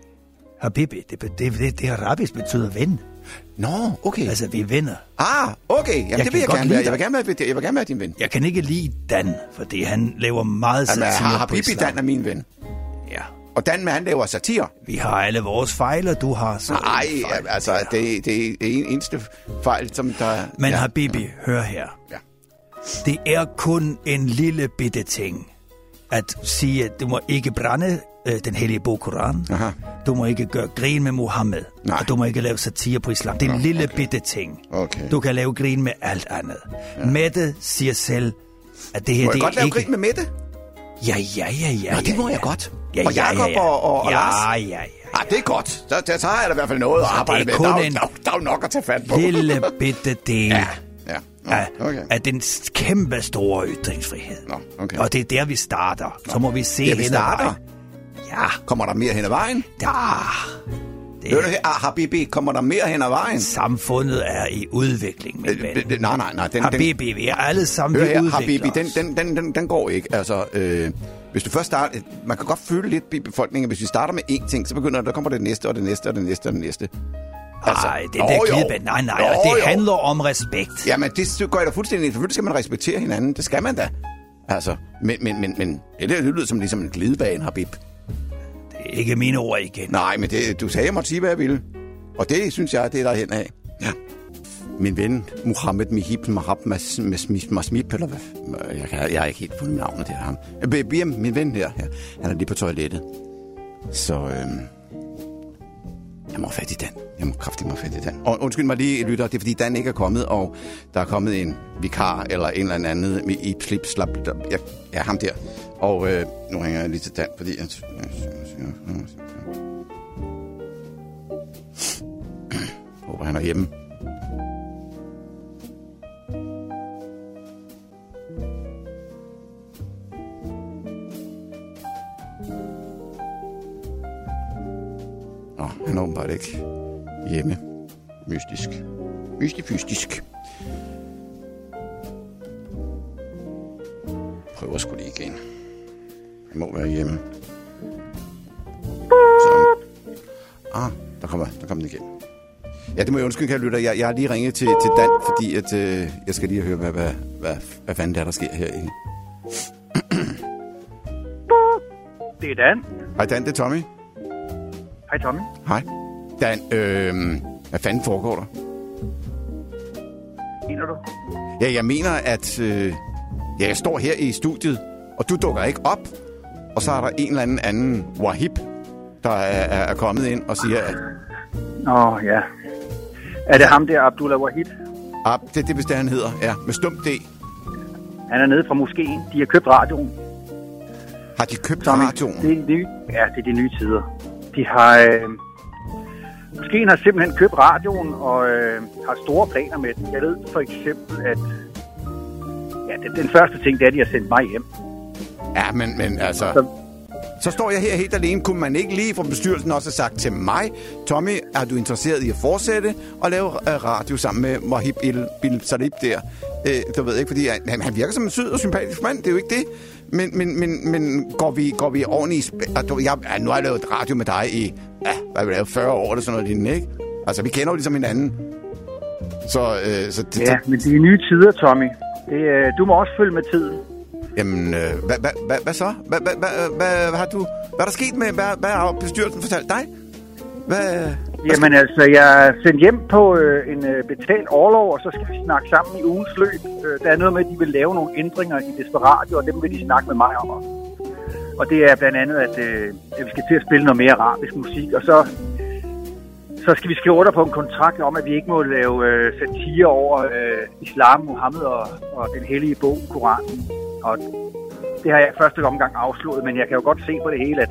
Habibi, det, det, det, det arabisk betyder ven. Nå, okay. Altså, vi er venner. Ah, okay. Jamen, Jeg det vil jeg gerne være. Jeg vil gerne være, jeg vil gerne være din ven. Jeg kan ikke lide Dan, fordi han laver meget Jamen, satire på Habibi islam. Dan er min ven. Ja. Og Dan, han laver satire. Vi har alle vores fejl, og du har så Nej, en altså, det, det er en eneste fejl, som der... Men ja. Habibi, hør her. Ja. Det er kun en lille bitte ting at sige, at du må ikke brænde øh, den hellige bog Koran. Aha. Du må ikke gøre grin med Mohammed. Nej. Og du må ikke lave satire på islam. Det er en lille okay. bitte ting. Okay. Du kan lave grin med alt andet. Ja. Mette siger selv, at det her Må jeg det godt er lave ikke... grin med Mette? Ja, ja, ja, ja. Nå, det ja, må ja. jeg godt. Ja, Og ja, Jakob ja, ja. og- og- og ja, Lars? Ja, ja, Ah, det er godt. Så, så, har jeg da i hvert fald noget at er arbejde med. Der, er, en- jo- der, er- der er jo nok at tage fat på. Lille bitte del Ja, ja. Af, okay. af den kæmpe store ytringsfrihed. Nå, okay. Og det er der, vi starter. Så må vi se Der, vi hen ad starter? vejen. Ja, Kommer der mere hen ad vejen? ja. Det, Hør du her, ah, Habibi, kommer der mere hen ad vejen? samfundet er i udvikling, min Øh, ven. øh, Nej, nej, nej. Den, Habibi, vi er alle sammen, hør her, Habibi, den, den, den, den, den går ikke. Altså, øh, hvis du først starter... Man kan godt føle lidt i befolkningen, hvis vi starter med én ting, så begynder der kommer det næste, og det næste, og det næste, og det næste. Nej, det er Altså, Nå, der jo. glidebane. Nej, nej, og det jo. handler om respekt. Jamen, det går jeg da fuldstændig ind. Selvfølgelig skal man respektere hinanden. Det skal man da. Altså, men, men, men, men det, der, det lyder som ligesom en glidebane, Habib. Det er ikke mine ord igen. Nej, men det, du sagde, jeg måtte sige, hvad jeg ville. Og det synes jeg, det er der hen af. Ja. Min ven, Mohammed Mihib Mahab Mas- Mas- Mas- Masmip, eller hvad? Jeg, kan, jeg har ikke helt fundet navnet, det er ham. Øh, min ven der, ja, han er lige på toilettet. Så, øhm, jeg må have fat i Dan. Jeg må kraftigt mig fat i Dan. Og undskyld mig lige, lytter, det er fordi Dan ikke er kommet, og der er kommet en vikar eller en eller anden med i slip slap. Ja, ja, ham der. Og øh, nu ringer jeg lige til Dan, fordi... Jeg, håber, han er hjemme. Nå, han er åbenbart ikke hjemme. Mystisk. Mystisk. Prøver sgu lige igen. Han må være hjemme. Så. Ah, der kommer, der kommer den igen. Ja, det må jeg undskylde, kære lytter. Jeg, jeg har lige ringet til, til Dan, fordi at, øh, jeg skal lige høre, hvad, hvad, hvad, hvad fanden der, er, der sker her. i. Det er Dan. Hej Dan, det er Tommy. Hej Tommy. Hej. Dan, øh, hvad fanden foregår der? Mener du? Ja, jeg mener, at øh, ja, jeg står her i studiet, og du dukker ikke op. Og så er der en eller anden anden Wahib, der er, er, kommet ind og siger, at Nå, ja. Er det ham der, Abdullah Wahid? ah, det, det er vist det, han hedder. Ja, med stum D. Han er nede fra moskeen. De har købt radioen. Har de købt Tommy, radioen? Det er nye, ja, det er de nye tider. De har... Øh, moskeen har simpelthen købt radioen og øh, har store planer med den. Jeg ved for eksempel, at... Ja, den, den første ting, det er, at de har sendt mig hjem. Ja, men, men altså... Så- Så står jeg her helt alene. Kunne man ikke lige fra bestyrelsen også have sagt til mig, Tommy, er du interesseret i at fortsætte og lave øh, radio sammen med Wahib Il Bil Salib der? Øh, du ved ikke, fordi han, han virker som en sød og sympatisk mand, det er jo ikke det. Men, men, men, men går, vi, går vi ordentligt i? Altså, jeg, ja, nu har jeg lavet radio med dig i, ja, hvad vil jeg lave, 40 år eller sådan noget lignende, ikke? Altså, vi kender jo ligesom hinanden. Så, øh, så det, Ja, men det er nye tider, Tommy. Det, øh, du må også følge med tiden. Jamen, øh, hvad, hvad, hvad, hvad så? Hvad, hvad, hvad, hvad, hvad har du... Hvad er der sket med... Hvad, hvad har bestyrelsen fortalt dig? Hvad... Jamen altså, jeg er sendt hjem på øh, en øh, betalt overlov, og så skal vi snakke sammen i ugens løb. Øh, der er noget med, at de vil lave nogle ændringer i Desperatio, og dem vil de snakke med mig om. Og det er blandt andet, at, øh, at vi skal til at spille noget mere arabisk musik, og så, så skal vi skrive under på en kontrakt om, at vi ikke må lave øh, satire over øh, islam, Mohammed og, og den hellige bog, Koranen. Og det har jeg første omgang afslået, men jeg kan jo godt se på det hele, at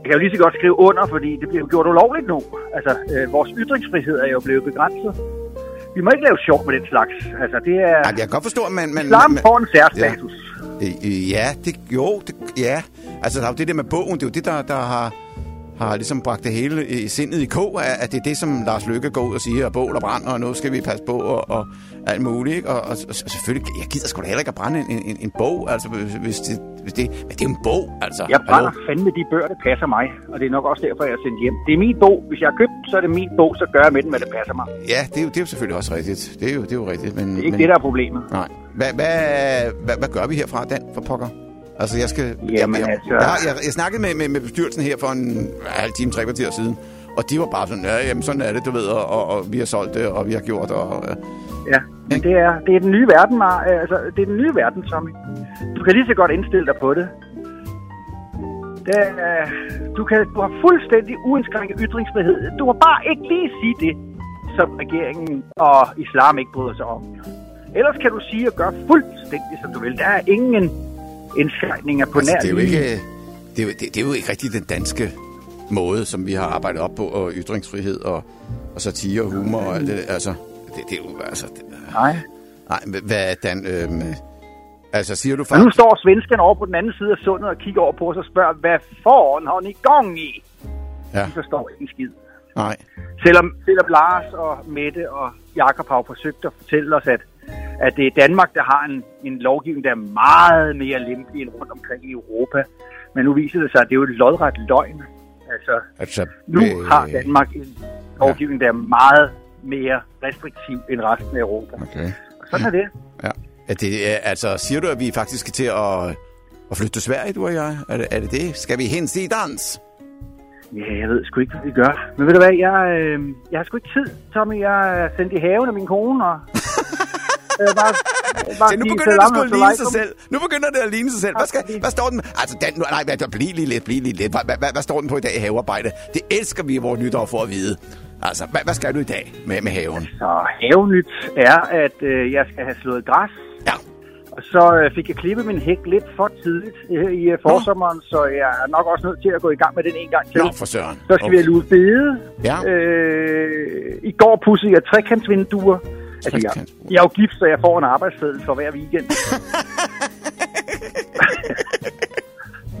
jeg kan jo lige så godt skrive under, fordi det bliver gjort ulovligt nu. Altså, øh, vores ytringsfrihed er jo blevet begrænset. Vi må ikke lave sjov med den slags. Altså, det er... Ej, jeg kan godt forstå, at man... man, Islam man får en særstatus. Ja. Øh, Ja, det, jo, det, ja. Altså, der er jo det der med bogen, det er jo det, der, der har, har ligesom bragt det hele i sindet i kog, at, det er det, som Lars Lykke går ud og siger, at bål og brand, og nu skal vi passe på, og, og alt muligt, ikke? Og, og, og selvfølgelig, jeg gider sgu da heller ikke at brænde en, en, en bog, altså, hvis, det, hvis det, men det er en bog, altså. Jeg brænder Hallo? fandme de bøger, der passer mig. Og det er nok også derfor, jeg er sendt hjem. Det er min bog. Hvis jeg har købt så er det min bog, så gør jeg med den, hvad det passer mig. Det Ja, det er, jo, det er jo selvfølgelig også rigtigt. Det er jo, det er jo rigtigt, men... er ikke men, det, der er problemet. Nej. Hvad, hvad, hvad, hvad gør vi herfra, Dan, for pokker? Altså, jeg skal... Jamen, jeg, jeg, altså- Jeg, jeg, jeg snakkede med, med, med bestyrelsen her for en halv time, tre kvarter siden, og de var bare sådan, ja, jamen, sådan er det, du ved, og, og, og vi har solgt det, og vi har gjort, og... øh, Ja, men det er, det er den nye verden, Mar- altså, det er den nye verden, Tommy. Du kan lige så godt indstille dig på det. det er, du, kan, du har fuldstændig uindskrænket ytringsfrihed. Du må bare ikke lige sige det, som regeringen og islam ikke bryder sig om. Ellers kan du sige og gøre fuldstændig, som du vil. Der er ingen indskrænkninger på Altså, nær det er jo ikke... Det er jo, det, det er jo ikke rigtig den danske måde, som vi har arbejdet op på, og ytringsfrihed og, og satire og humor og alt det. Altså, det, det er jo... Altså, det, Nej. nej, hvad er Dan... Øhm, altså, siger du Og nu faktisk... står svensken over på den anden side af sundet og kigger over på os og spørger, hvad foran har ni gang i? Ja, De forstår ikke en skid. nej. Selvom, selvom Lars og Mette og Jakob har forsøgt at fortælle os, at, at det er Danmark, der har en, en lovgivning, der er meget mere lempelig end rundt omkring i Europa. Men nu viser det sig, at det er jo et lodret løgn. Altså, Altså, nu øh, har Danmark en lovgivning, der er meget mere restriktiv end resten af Europa. Okay. Og sådan er det. Ja. Er det, øh, altså, siger du, at vi faktisk skal til at, at flytte til Sverige, du og jeg? Er det er det? det? Skal vi hen til dans? Ja, jeg ved sgu ikke, hvad vi gør. Men ved du hvad, jeg, øh, jeg har sgu ikke tid, Tommy. Jeg er sendt i haven af min kone, og... øh, bare Se, nu begynder det sgu at ligne sig selv. Nu begynder det at ligne sig selv. Hvad, skal, hvad står den? Altså, Dan, nu, nej, bliv lige lidt, bliv lige lidt. Hvad, hvad, hvad står den på i dag i havearbejde? Det elsker vi i vores nytår for at vide. Altså, hvad, hvad skal du i dag med, med haven? Så havenyt er, at øh, jeg skal have slået græs. Ja. Og så øh, fik jeg klippet min hæk lidt for tidligt øh, i øh, forsommeren, så jeg er nok også nødt til at gå i gang med den en gang til. Nå, for søren. Så skal vi have luet bede. Ja. Øh, I går pudsede jeg trekantsvinduer. Altså, jeg, jeg er jo gift, så jeg får en arbejdsseddel for hver weekend.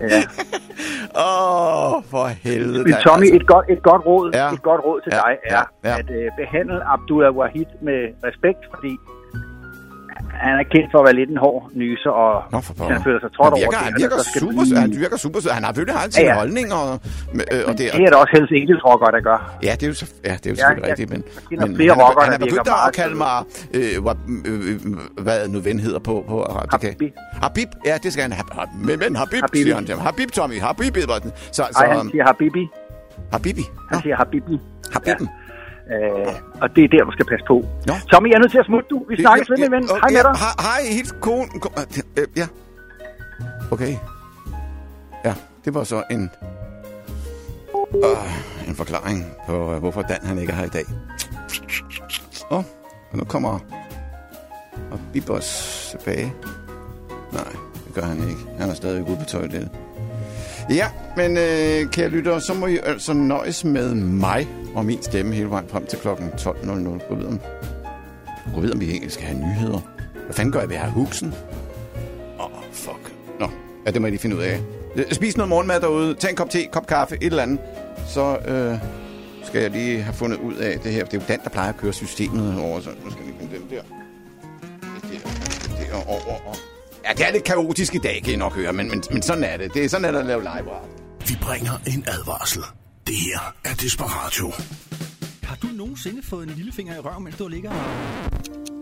ja. Åh, oh, for helvede. Men Tommy, altså. et godt, et godt råd, ja. et godt råd til Ja, dig er ja, ja. at øh, behandle Abdullah Wahid med respekt, fordi han er kendt for at være lidt en hård nyser, og Nå, for han føler sig trådt han over det, han virker så skal super, du- han virker super, han har selvfølgelig altid Ja, ja, ja. holdning, og, øh, og det, Det er der også Hells Angels rockere, der gør. Ja, det er jo, så, ja, det er jo Ja, selvfølgelig jeg- rigtigt, men, jeg men flere han, er, rockere, han er der begyndt at kalde mig, øh, hvad, øh, øh, hvad nu ven hedder på, på arabisk. Habibi. Habib, ja, det skal han have. Men, men Habib, Habibi. siger han til mig. Habib, Tommy, Habib, hedder den. Så, så Nej, han siger Habibi. Habibi, Han siger Habibi. Habiben. Øh, og det er der, du skal passe på. Nå. Tommy, jeg er nødt til at smutte, du. Vi snakkes ved, min ven. Hej med dig. Hej, helt kone. Kom, øh, Ja. Okay. Ja, det var så en... Øh, en forklaring på, øh, hvorfor Dan han ikke er her i dag. Åh, oh, og nu kommer og Bibos tilbage. Nej, det gør han ikke. Han er stadig ude på toilettet. Ja, men øh, kære lyttere, så må I altså nøjes med mig og min stemme hele vejen frem til klokken 12.00. Gå videre. Gå videre, om vi egentlig skal have nyheder. Hvad fanden gør jeg ved at have huksen? Åh, oh, fuck. Nå, ja, det må jeg lige finde ud af. Øh, spis noget morgenmad derude. Tag en kop te, kop kaffe, et eller andet. Så øh, skal jeg lige have fundet ud af det her. Det er jo Dan, der plejer at køre systemet over. Så nu skal jeg lige finde dem der. Det der, det der over. Og... Ja, det er lidt kaotisk i dag, kan I nok høre, men, men, men sådan er det. Det er sådan, at der lave live radio. Vi bringer en advarsel. Det her er Desperatio. Har du nogensinde fået en lillefinger i røven, mens du ligger og...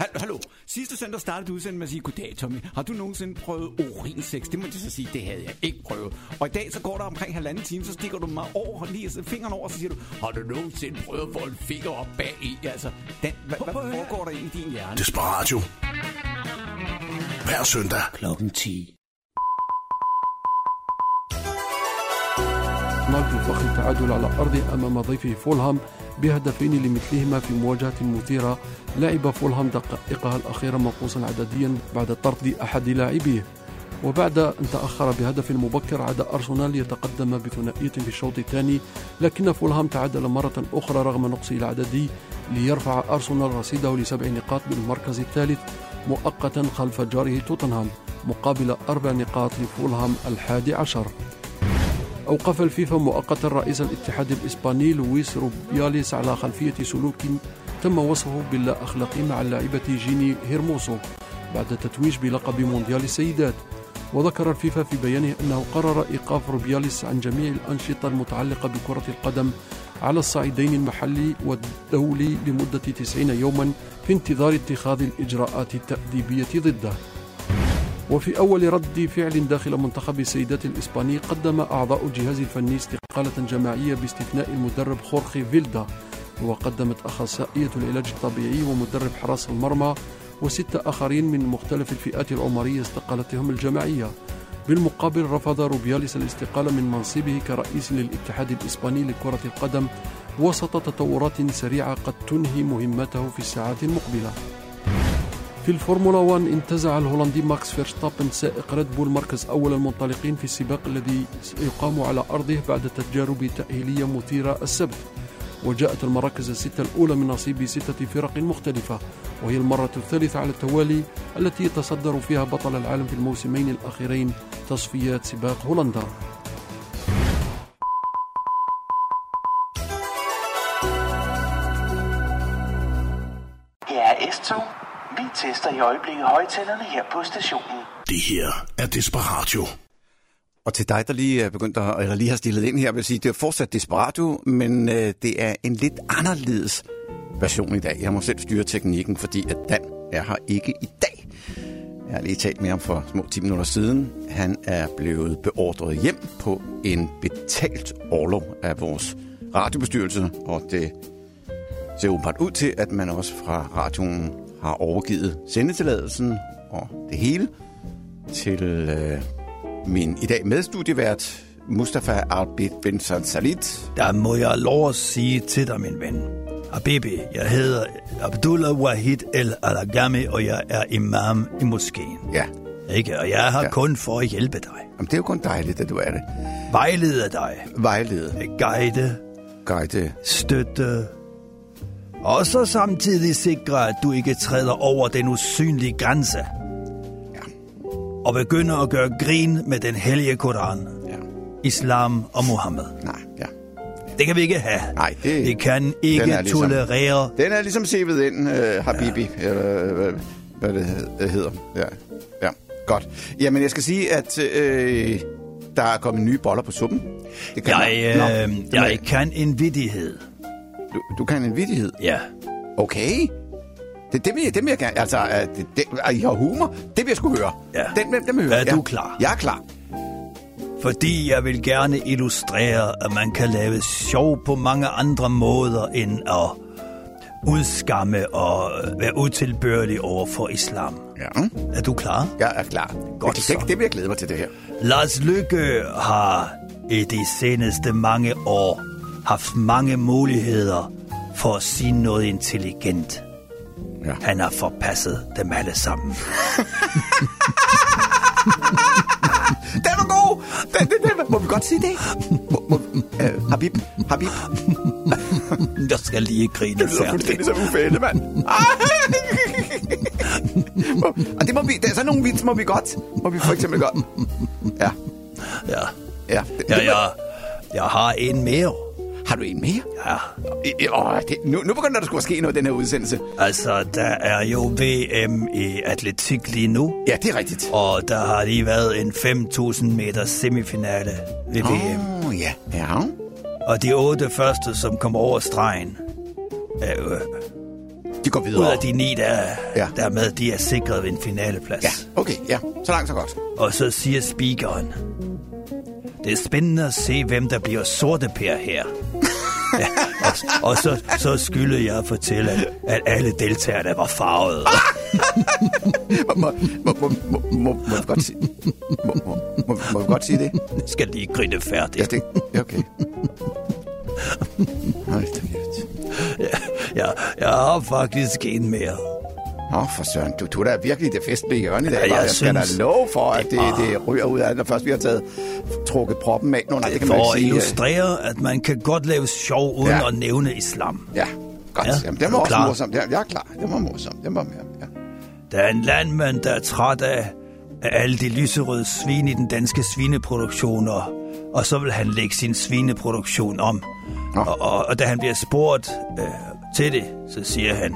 Hallo, hallo. Sidste søndag startede du udsendelsen med at sige, goddag Tommy. Har du nogensinde prøvet urinsex? Det må jeg så sige, det havde jeg ikke prøvet. Og i dag så går der omkring halvanden time, så stikker du mig over, lige fingeren over, og så siger du, har du nogensinde prøvet at få en finger op bag i? Altså, den, hvad, hvad foregår der inde i din hjerne? Desperatio. Hver søndag. Klokken 10. نرجو فخر التعادل على أرضه أمام ضيفه فولهام بهدفين لمثلهما في مواجهة مثيرة. لعب فولهام دقائقها الأخيرة منقوصا عدديا بعد طرد أحد لاعبيه. وبعد أن تأخر بهدف مبكر عاد أرسنال يتقدم بثنائية في الشوط الثاني. لكن فولهام تعادل مرة أخرى رغم نقصه العددي ليرفع أرسنال رصيده لسبع نقاط بالمركز الثالث مؤقتا خلف جاره توتنهام مقابل أربع نقاط لفولهام الحادي عشر. أوقف الفيفا مؤقتا رئيس الاتحاد الإسباني لويس روبياليس على خلفية سلوك تم وصفه باللا أخلاقي مع اللاعبة جيني هيرموسو بعد تتويج بلقب مونديال السيدات. وذكر الفيفا في بيانه أنه قرر إيقاف روبياليس عن جميع الأنشطة المتعلقة بكرة القدم على الصعيدين المحلي والدولي لمدة 90 يوما في انتظار اتخاذ الإجراءات التأديبية ضده. وفي أول رد فعل داخل منتخب السيدات الإسباني قدم أعضاء الجهاز الفني استقالة جماعية باستثناء المدرب خورخي فيلدا وقدمت أخصائية العلاج الطبيعي ومدرب حراس المرمى وستة آخرين من مختلف الفئات العمرية استقالتهم الجماعية. بالمقابل رفض روبياليس الاستقالة من منصبه كرئيس للاتحاد الإسباني لكرة القدم وسط تطورات سريعة قد تنهي مهمته في الساعات المقبلة. في الفورمولا 1 انتزع الهولندي ماكس فيرستابن سائق ريد بول مركز أول المنطلقين في السباق الذي يقام على أرضه بعد تجارب تأهيلية مثيرة السبت وجاءت المراكز الستة الأولى من نصيب ستة فرق مختلفة وهي المرة الثالثة على التوالي التي يتصدر فيها بطل العالم في الموسمين الأخيرين تصفيات سباق هولندا Her er S2. Tester i øjeblikket højtalerne her på stationen. Det her er Desperatio. Og til dig, der lige er begyndt at, eller lige har stillet ind her, vil jeg sige, det er fortsat Desperatio, men øh, det er en lidt anderledes version i dag. Jeg må selv styre teknikken, fordi at Dan er her ikke i dag. Jeg har lige talt med ham for små 10 minutter siden. Han er blevet beordret hjem på en betalt overlov af vores radiobestyrelse, og det ser åbenbart ud til, at man også fra radioen har overgivet sendetilladelsen og det hele til øh, min i dag medstudievært, Mustafa Albit Vincent Salit. Der må jeg lov at sige til dig, min ven. Habibi, jeg hedder Abdullah Wahid El Alagami, og jeg er imam i moskeen. Ja, Ikke? Og jeg Ja. ja. kun for at hjælpe dig. Jamen, det er jo kun dejligt, at du er det. Vejlede dig. Vejlede, Guide. guide. støtte, og så samtidig sikre, at du ikke træder over den usynlige grænse. Ja. Og begynder at gøre grin med den hellige Koran, Ja. islam og Mohammed. Nej, ja. Det kan vi ikke have. Nej, det- Vi kan den ikke er ligesom- tolerere. Den er ligesom sivet ind, uh, Habibi, ja. eller øh, hvad, det hed- hedder. Ja. ja, godt. Jamen, jeg skal sige, at øh, der er kommet nye boller på suppen. Det kan Jeg, øh, jeg er- kan en vidighed. Du, du kan en vidighed. Ja. Okay. Det, det, vil jeg, det vil jeg gerne. Altså, øh, det, det, at I har humor, det vil jeg sgu høre. Ja. Den, den, den vil jeg høre. Er du ja. klar? Jeg er klar. Fordi jeg vil gerne illustrere, at man kan lave sjov på mange andre måder end at udskamme og være utilbørlig over for islam. Ja. Er du klar? Jeg er klar. Godt det, så. det, det vil jeg glæde mig til, det her. Lars Lykke har i de seneste mange år haft mange muligheder for at sige noget intelligent. Ja. Han har forpasset dem alle sammen. Den var god! Den, den, den, må vi godt sige det? Må, må, uh, Habib, Habib. Jeg skal lige grine Det lyder færdigt. fuldstændig som ufælde, mand. Og det må vi, det er sådan nogle vits, må vi godt. Må vi for eksempel godt. Ja, Ja, ja. Det, ja det- jeg, jeg har en mere. Har du en mere? Ja, I- Åh, det, nu, nu begynder der sgu at ske noget i den her udsendelse. altså der er jo VM i atletik lige nu. Ja, det er rigtigt. Og der har lige været en 5.000 meter semifinale ved VM. Åh, oh, ja. Ja. Og de otte første, som kom over stregen, er, øh, De går ud videre. af de ni, der, ja. der er med, de er sikret ved en finaleplads. Ja, okay, ja. Så langt, så godt. Og så siger speakeren, det er spændende at se, hvem der bliver sorte per her. ja, og, og så, så skylder jeg at fortælle, at, at alle deltagerne var farvede. Må, må, må, må, må, må, vi godt sige, må, må, må, må vi godt sige det? Jeg skal lige grine Ja, færdigt. det ja, okay. Hold da kæft. Jeg har faktisk en mere. Nå, for søren, du, er da virkelig det festlige hjørne i dag. Ja, jeg jeg skal da love for, at det det, er- det ryger ud af det, når først vi har taget trukket proppen af. Nå, nej, det kan man For at ikke sige. illustrere, at man kan godt lave sjov uden Ja. at nævne islam. Ja, godt. Ja, Ja, Jamen, det var også klar? morsomt. Jeg, jeg er klar. Det var morsomt. Det var mere. Ja. Der er en landmand, der er træt af, af alle de lyserøde svin i den danske svineproduktion, og, og så vil han lægge sin svineproduktion om. Nå. Og, og, og da han bliver spurgt øh, til det, så siger han,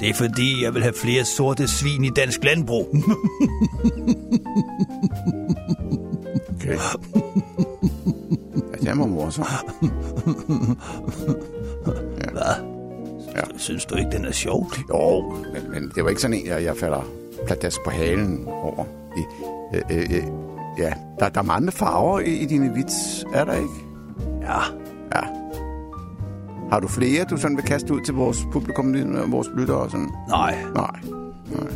det er fordi, jeg vil have flere sorte svin i dansk landbrug. Okay. Ja, det var morsomt. Hvad? Ja. Synes du ikke, den er sjov? Jo, men, men det var ikke sådan en, jeg, jeg falder pladask på halen over. I, øh, øh, øh, ja, der, der er mange farver i, i dine vits, er der ikke? Ja. Har du flere, du sådan vil kaste ud til vores publikum, og vores lyttere og sådan? Nej. Nej. Nej.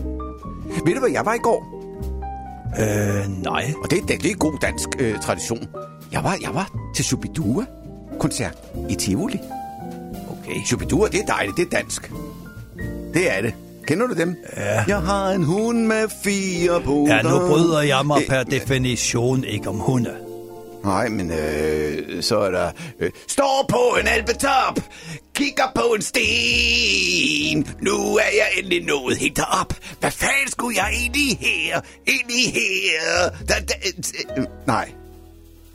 Ved du, hvad jeg var i går? Øh, nej. Og det, det, det er god dansk øh, tradition. Jeg var, jeg var til Shubidua-koncert i Tivoli. Okay. Shubidua, det er dejligt, det er dansk. Det er det. Kender du dem? Ja. Jeg har en hund med fire poter. Ja, nu bryder jeg mig per definition ikke om hunde. Nej, men øh, så er der... Øh, står på en alpetop, kigger på en sten. Nu er jeg endelig nået helt derop. Hvad fanden skulle jeg egentlig her? Egentlig her? Da, da, øh, nej.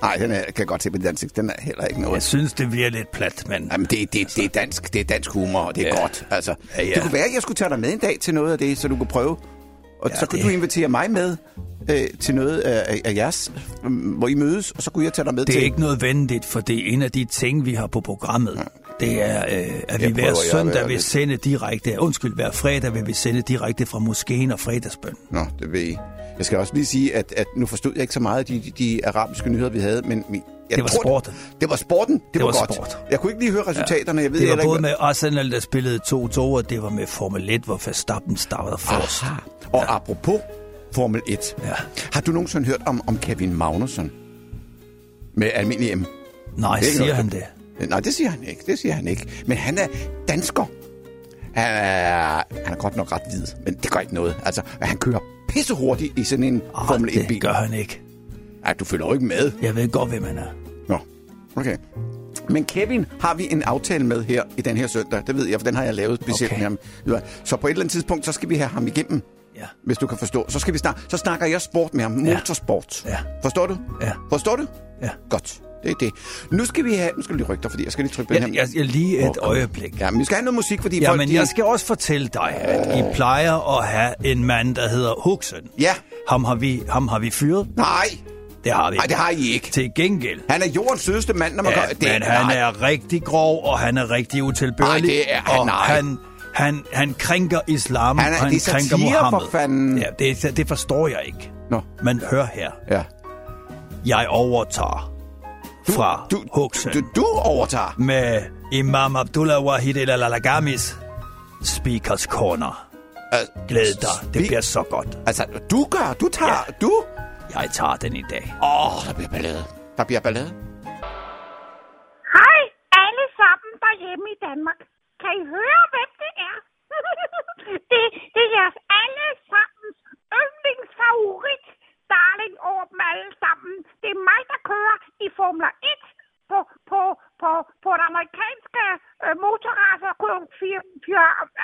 Nej, den er, kan jeg godt se på det dansk. Den er heller ikke noget. Jeg synes, det bliver lidt plat, men... Jamen, det, det, det er dansk, det er dansk humor, og det er Ja. godt. Altså, ja, ja. Det kunne være, at jeg skulle tage dig med en dag til noget af det, så du kunne prøve. Og Ja, ja, så kunne det- du invitere mig med øh, til noget af, af jeres, øh, hvor I mødes, og så kunne jeg tage dig med Det til... er ikke nødvendigt, for det er en af de ting, vi har på programmet. Det er, øh, at vi Jeg hver prøver, søndag vil sende direkte, undskyld, hver fredag vil vi sende direkte fra moskeen og fredagsbøn. Nå, det ved I. Jeg skal også lige sige, at, at nu forstod jeg ikke så meget af de, de, de arabiske nyheder, vi havde, men... jeg Det var tror, sporten. Det var sporten. Det, Det var, var godt. sport. Jeg kunne ikke lige høre resultaterne. Jeg ved Det var heller både ikke, med Arsenal, der spillede 2-2, og det var med Formel 1, hvor Verstappen startede først. Aha. Og ja. apropos Formel 1. Ja. Har du nogensinde hørt om, om Kevin Magnussen? Med almindelig M. Nej, Det er ikke siger noget. han det? Nej, det siger han ikke. Det siger han ikke. Men han er dansker. Han er, han er godt nok ret hvid, men det gør ikke noget. Altså, han kører pissehurtigt i sådan en Formel 1-bil. det gør han ikke. Ej, du følger jo ikke med. Jeg ved godt, hvem han er. Nå, okay. Men Kevin har vi en aftale med her i den her søndag. Det ved jeg, for den har jeg lavet specielt Okay. med ham. Så på et eller andet tidspunkt, så skal vi have ham igennem. Ja. Hvis du kan forstå. Så, skal vi snak- så snakker jeg sport med ham. Motorsport. Ja. Forstår du? Ja. Forstår du? Ja. Godt. Det er det. Nu skal vi have... Nu skal vi lige rykke dig, fordi jeg skal lige trykke på den her. jeg, jeg lige et kom. øjeblik. Ja, men vi skal have noget musik, fordi Ja, folk... men de... jeg skal også fortælle dig, at I plejer at have en mand, der hedder Huxen. Ja. Ham har vi, ham har vi fyret. Nej. Det har vi. Nej, det har I ikke. Til gengæld. Han er jordens sødeste mand, når man Ja, går... men han nej. er rigtig grov, og han er rigtig utilbørlig. Nej, det er han, og nej. han, han, han krænker islam, Han er- han det er krænker satire, for Mohammed. fanden. Ja, det, det forstår jeg ikke. Nå, Men hør her. ja. Jeg overtager fra Du, Huxen du, du overtager. med Imam Abdullah Wahid El Alagamis Speakers Corner. Uh, Glæd dig, det bliver så godt. Altså, du gør, du tager, Ja. du... Jeg tager den i dag. Åh, oh, der bliver ballade. Der bliver ballade. Hej alle sammen derhjemme i Danmark. Kan I høre, hvem det er? det, det er jeres allesammens yndlingsfavorit, darling over dem alle sammen. Det er mig, der kører i Formel 1 på, på, på, på den amerikanske øh, motorrace.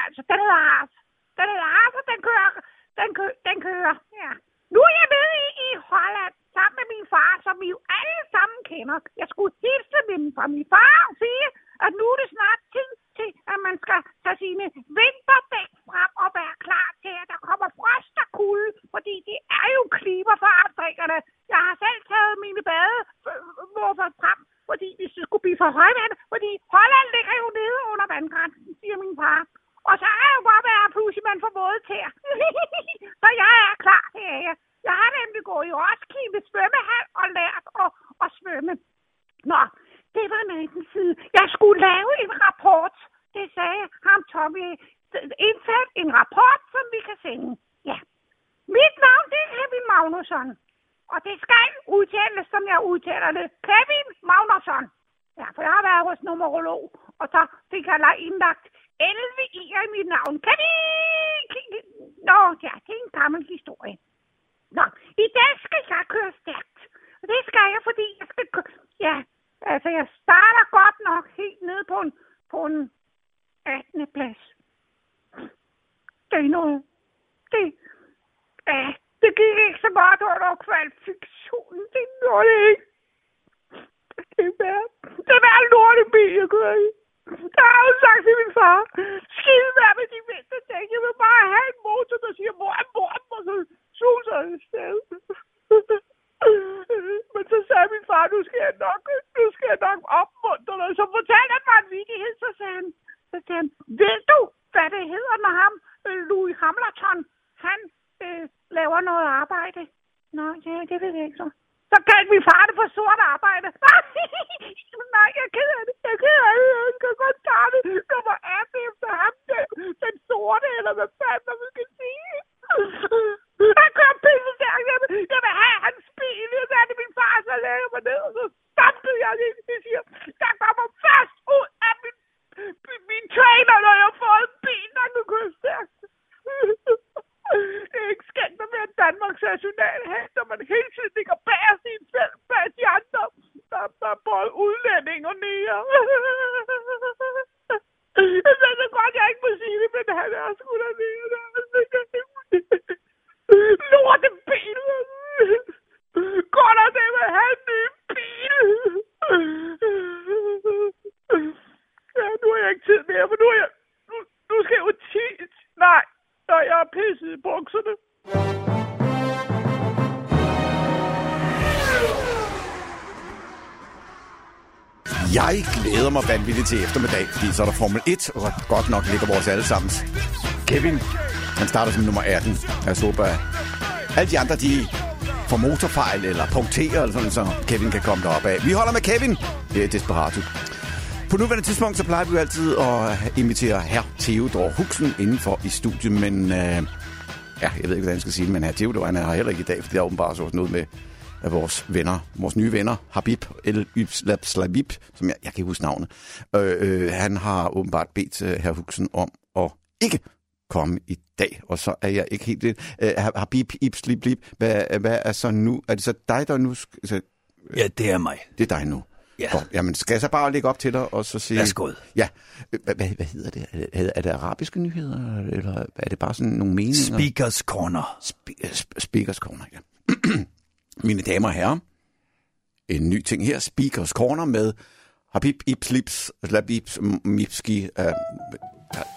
Altså, den hedder Haas. Den hedder Haas, og den kører, den, kø, den kører, ja. Nu er jeg med i, i Holland sammen med min far, som vi jo alle sammen kender. Jeg skulle hilse min, fra min far og sige, at nu er det snart tid til, at man skal tage sine vinterdæk frem og være klar til, at der kommer frost og kulde, fordi det er jo klimaforandringerne. Jeg har selv taget mine bademorfer øh, øh, frem, fordi hvis det skulle blive for højvand, fordi Holland ligger jo nede under vandgrænsen, siger min far. Og så kan jo godt være, at pludselig man får våde tæer. så jeg er klar, her. Jeg. jeg har nemlig gået i Roskilde svømmehal og lært at, at svømme. Nå, det var den anden side. Jeg skulle lave en rapport. Det sagde ham Tommy. Indsat en rapport, som vi kan sende. Ja. Mit navn, det er Kevin Magnusson. Og det skal udtales, som jeg udtaler det. Kevin Magnusson. Ja, for jeg har været hos numerolog, og så fik jeg indlagt 11 i'er i mit navn. Kan I... Nå, ja, det er en gammel historie. Nå, i dag skal jeg køre stærkt. Og det skal jeg, fordi jeg skal... Ja, altså jeg starter godt nok helt ned på en, på en 18. plads. Det er noget... Det... Ja, det gik ikke så godt under kvalifikationen. Det nåede ikke. Det er værd. Det er værd lortebil, jeg kører i. Der har jeg jo sagt til min far. Skide være med de mindste ting. Jeg vil bare have en motor, der siger mor, mor, og så suser jeg sted. Men så sagde min far, nu skal jeg nok, nu skal jeg nok opmuntre dig. Så fortalte han mig en vidighed, så sagde han, så sagde han, ved du, hvad det hedder med ham, Louis Hamilton? Han øh, laver noget arbejde. Nå, ja, det ved jeg ikke så. Så kan min far det på sort arbejde. Nej, jeg er det. Jeg er det. Jeg kan godt starte nummer 18 efter ham. Den, den sorte, eller hvad fanden man skal sige. Han kører pisse stærkt. Jeg, vil- jeg vil have hans bil. Jeg er min far, så lægger mig ned. Og så stampede jeg lige. Jeg siger, der kommer fast ud af min, min, min trailer, når jeg får en bil, der kan køre stærkt. Det er ikke skændt at være Danmarks nationalhelt, når man hele tiden ligger bag sin selv, bag de andre, der, der er både udlænding og nære. Jeg ved så godt, jeg ikke må sige det, men han er sgu da nære. Lorte bil. Godt at det med han ny bil. Ja, nu har jeg ikke tid mere, for nu er jeg... Nu, nu skal jeg jo tit. Nej, nej, jeg er pisset i bukserne. Jeg glæder mig vanvittigt til eftermiddag, fordi så er der Formel 1, og godt nok ligger vores allesammens. Kevin, han starter som nummer 18. Jeg håber, øh, at alle de andre, de får motorfejl eller punkterer, eller sådan, så Kevin kan komme derop af. Vi holder med Kevin. Det er Desperado. På nuværende tidspunkt, så plejer vi jo altid at invitere herr Theodor Huxen indenfor i studiet, men... Øh, ja, jeg ved ikke, hvordan jeg skal sige det, men herr Theodor, han er her heller ikke i dag, fordi der er åbenbart så noget med af vores venner, vores nye venner, Habib El Slabib, som jeg, jeg kan ikke huske navnet. Øh, øh, han har åbenbart bedt øh, herr Huxen om at ikke komme i dag, og så er jeg ikke helt det. Øh, Habib Ibslib, hvad, hvad er så nu? Er det så dig, der nu... Så, Ja, det er mig. det er dig nu. Ja. Godt. Jamen, skal jeg så bare lægge op til dig og så sige... Værsgo. Ja. Hvad, hvad, hedder det? Er, det? er det arabiske nyheder, eller er det bare sådan nogle meninger? Speakers Corner. Spe- sp- Speakers Corner, ja. Mine damer og herrer, en ny ting her. Speakers Corner med Habib Ibslips, Labib Mipski, øh,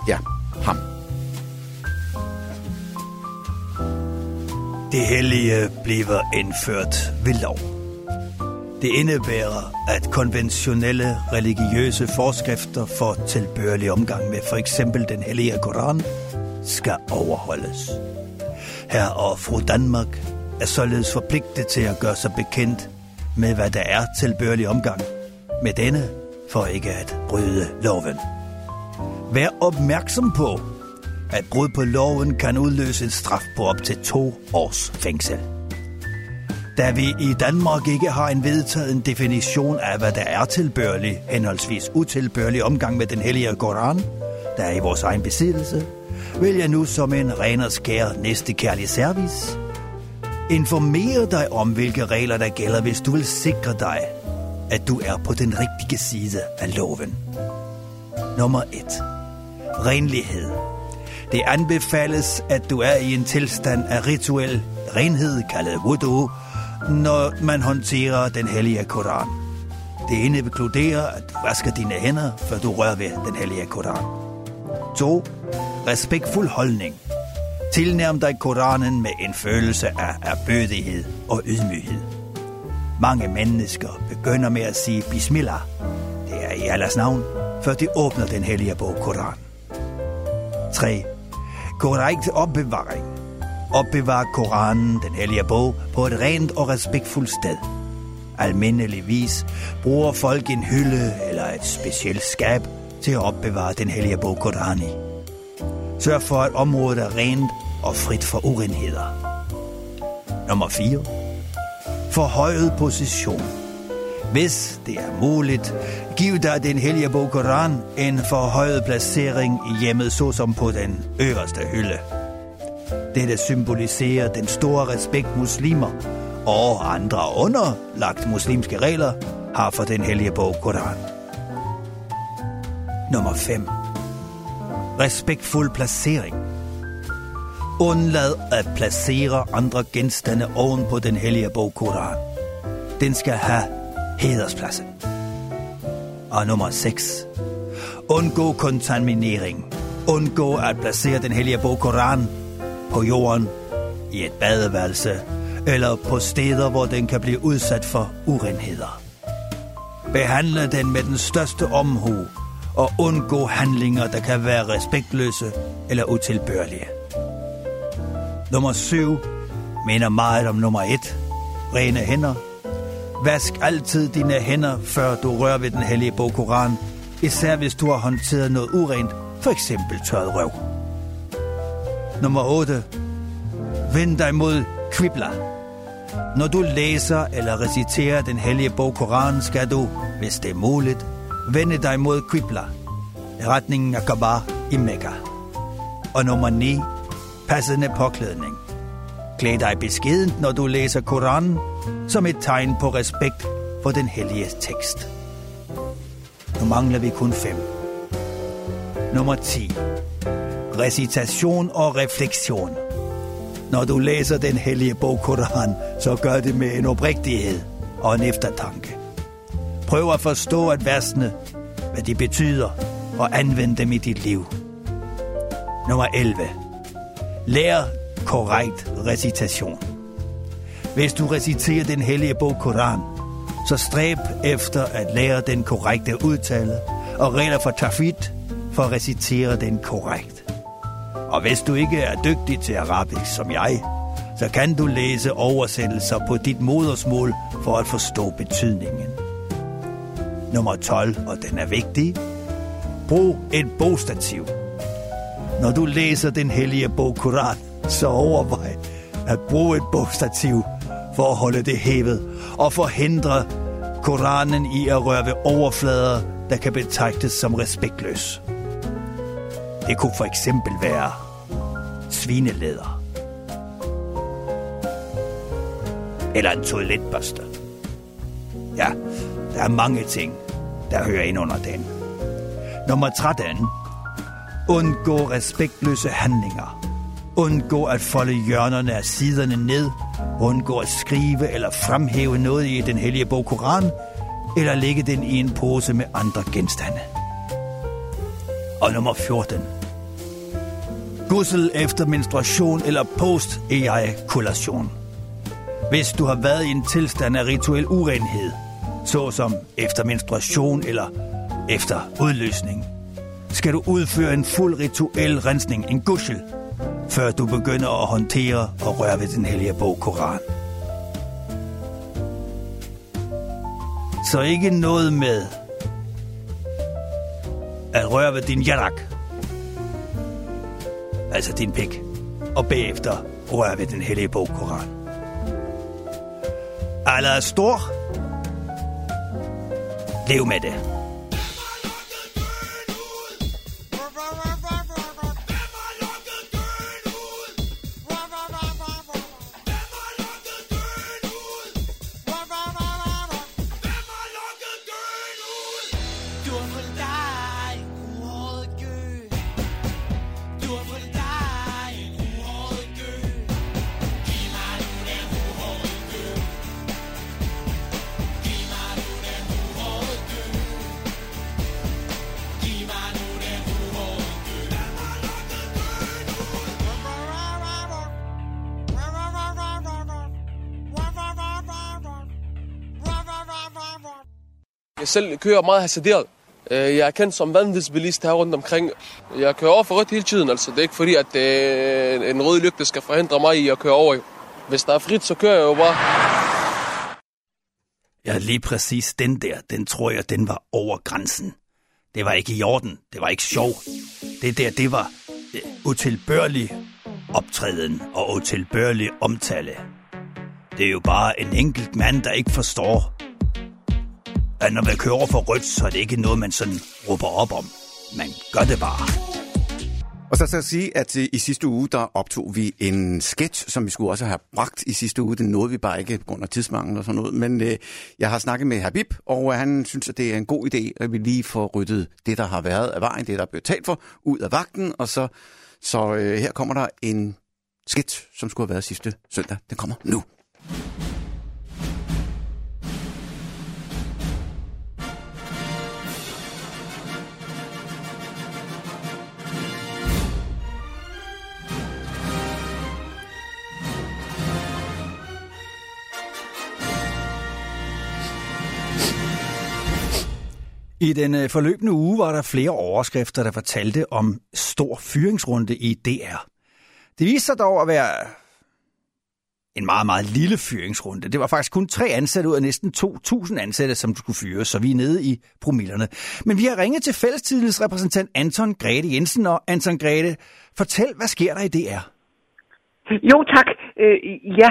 ja, ham. Det hellige bliver indført ved lov. Det indebærer, at konventionelle religiøse forskrifter for tilbørlig omgang med for eksempel den hellige Koran skal overholdes. Her og fru Danmark er således forpligtet til at gøre sig bekendt med, hvad der er tilbørlig omgang med denne, for ikke at bryde loven. Vær opmærksom på, at brud på loven kan udløse en straf på op til to års fængsel. Da vi i Danmark ikke har en vedtaget en definition af, hvad der er tilbørlig, henholdsvis utilbørlig omgang med den hellige Koran, der er i vores egen besiddelse, vil jeg nu som en ren og skær næstekærlig service informere dig om, hvilke regler der gælder, hvis du vil sikre dig, at du er på den rigtige side af loven. Nummer 1. Renlighed. Det anbefales, at du er i en tilstand af rituel renhed, kaldet wudu, når man håndterer den hellige Koran. Det inkluderer, at du vasker dine hænder, før du rører ved den hellige Koran. 2. Respektfuld holdning. Tilnærm dig Koranen med en følelse af erbødighed og ydmyghed. Mange mennesker begynder med at sige Bismillah. Det er i Allahs navn, før de åbner den hellige bog Koran. 3. Korrekt opbevaring. Opbevar Koranen, den hellige bog, på et rent og respektfuldt sted. Almindeligvis bruger folk en hylde eller et specielt skab til at opbevare den hellige bog Koran i. Sørg for, at området er rent og frit for urenheder. Nummer 4. Forhøjet position. Hvis det er muligt, Giv dig den hellige bog Koran en forhøjet placering i hjemmet, såsom på den øverste hylde. Dette symboliserer den store respekt muslimer og andre underlagt muslimske regler har for den hellige bog Koran. Nummer 5. Respektfuld placering. Undlad at placere andre genstande oven på den hellige bog Koran. Den skal have hederspladsen. Og nummer 6. Undgå kontaminering. Undgå at placere den hellige bog Koran på jorden, i et badeværelse eller på steder, hvor den kan blive udsat for urenheder. Behandle den med den største omhu og undgå handlinger, der kan være respektløse eller utilbørlige. Nummer 7 minder meget om nummer 1. Rene hænder. Vask altid dine hænder, før du rører ved den hellige bog Koran, især hvis du har håndteret noget urent, for eksempel tørret røv. Nummer 8. Vend dig mod kvibler. Når du læser eller reciterer den hellige bog Koran, skal du, hvis det er muligt, vende dig mod kvibler. retningen af Kaaba i Mekka. Og nummer 9. Passende påklædning. Klæd dig beskedent, når du læser Koranen, som et tegn på respekt for den hellige tekst. Nu mangler vi kun fem. Nummer 10. Recitation og refleksion. Når du læser den hellige bog Koran, så gør det med en oprigtighed og en eftertanke. Prøv at forstå, at versene, hvad de betyder, og anvend dem i dit liv. Nummer 11. Lær korrekt recitation. Hvis du reciterer den hellige bog Koran, så stræb efter at lære den korrekte udtale og regler for tafit for at recitere den korrekt. Og hvis du ikke er dygtig til arabisk som jeg, så kan du læse oversættelser på dit modersmål for at forstå betydningen. Nummer 12, og den er vigtig. Brug et bogstativ. Når du læser den hellige bog Koran, så overvej at bruge et bogstativ for at holde det hævet og forhindre Koranen i at røre ved overflader, der kan betragtes som respektløs. Det kunne for eksempel være svineleder. Eller en toiletbørste. Ja, der er mange ting, der hører ind under den. Nummer 13. Undgå respektløse handlinger. Undgå at folde hjørnerne af siderne ned. Undgå at skrive eller fremhæve noget i den hellige bog Koran, eller lægge den i en pose med andre genstande. Og nummer 14. Gussel efter menstruation eller post-ejakulation. Hvis du har været i en tilstand af rituel urenhed, såsom efter menstruation eller efter udløsning, skal du udføre en fuld rituel rensning, en gussel, før du begynder at håndtere og røre ved den hellige bog Koran. Så ikke noget med at røre ved din jarak, altså din pik, og bagefter røre ved den hellige bog Koran. Allah er stor. Lev med det. Selv kører meget hasarderet. Øh, jeg er kendt som vanvidsbilist her rundt omkring. Jeg kører over for rødt hele tiden, altså. Det er ikke fordi, at øh, en rød lygte skal forhindre mig i at køre over. Hvis der er frit, så kører jeg jo bare. Ja, lige præcis den der, den tror jeg, den var over grænsen. Det var ikke i orden. Det var ikke sjov. Det der, det var øh, utilbørlig optræden og utilbørlig omtale. Det er jo bare en enkelt mand, der ikke forstår, at når man kører over for rødt, så er det ikke noget, man sådan råber op om. Man gør det bare. Og så skal jeg sige, at øh, i sidste uge, der optog vi en sketch, som vi skulle også have bragt i sidste uge. Det nåede vi bare ikke på grund af tidsmangel og sådan noget. Men øh, jeg har snakket med Habib, og han synes, at det er en god idé, at vi lige får ryddet det, der har været af vejen, det, der er blevet talt for, ud af vagten. Og så, så øh, her kommer der en sketch, som skulle have været sidste søndag. Den kommer nu. I den øh, forløbende uge var der flere overskrifter, der fortalte om stor fyringsrunde i DR. Det viste sig dog at være en meget, meget lille fyringsrunde. Det var faktisk kun tre ansatte ud af næsten 2.000 ansatte, som skulle fyres, så vi er nede i promillerne. Men vi har ringet til fællestidens repræsentant Anton Grete Jensen, og Anton Grete, fortæl, hvad sker der i DR? Jo tak. Øh, ja,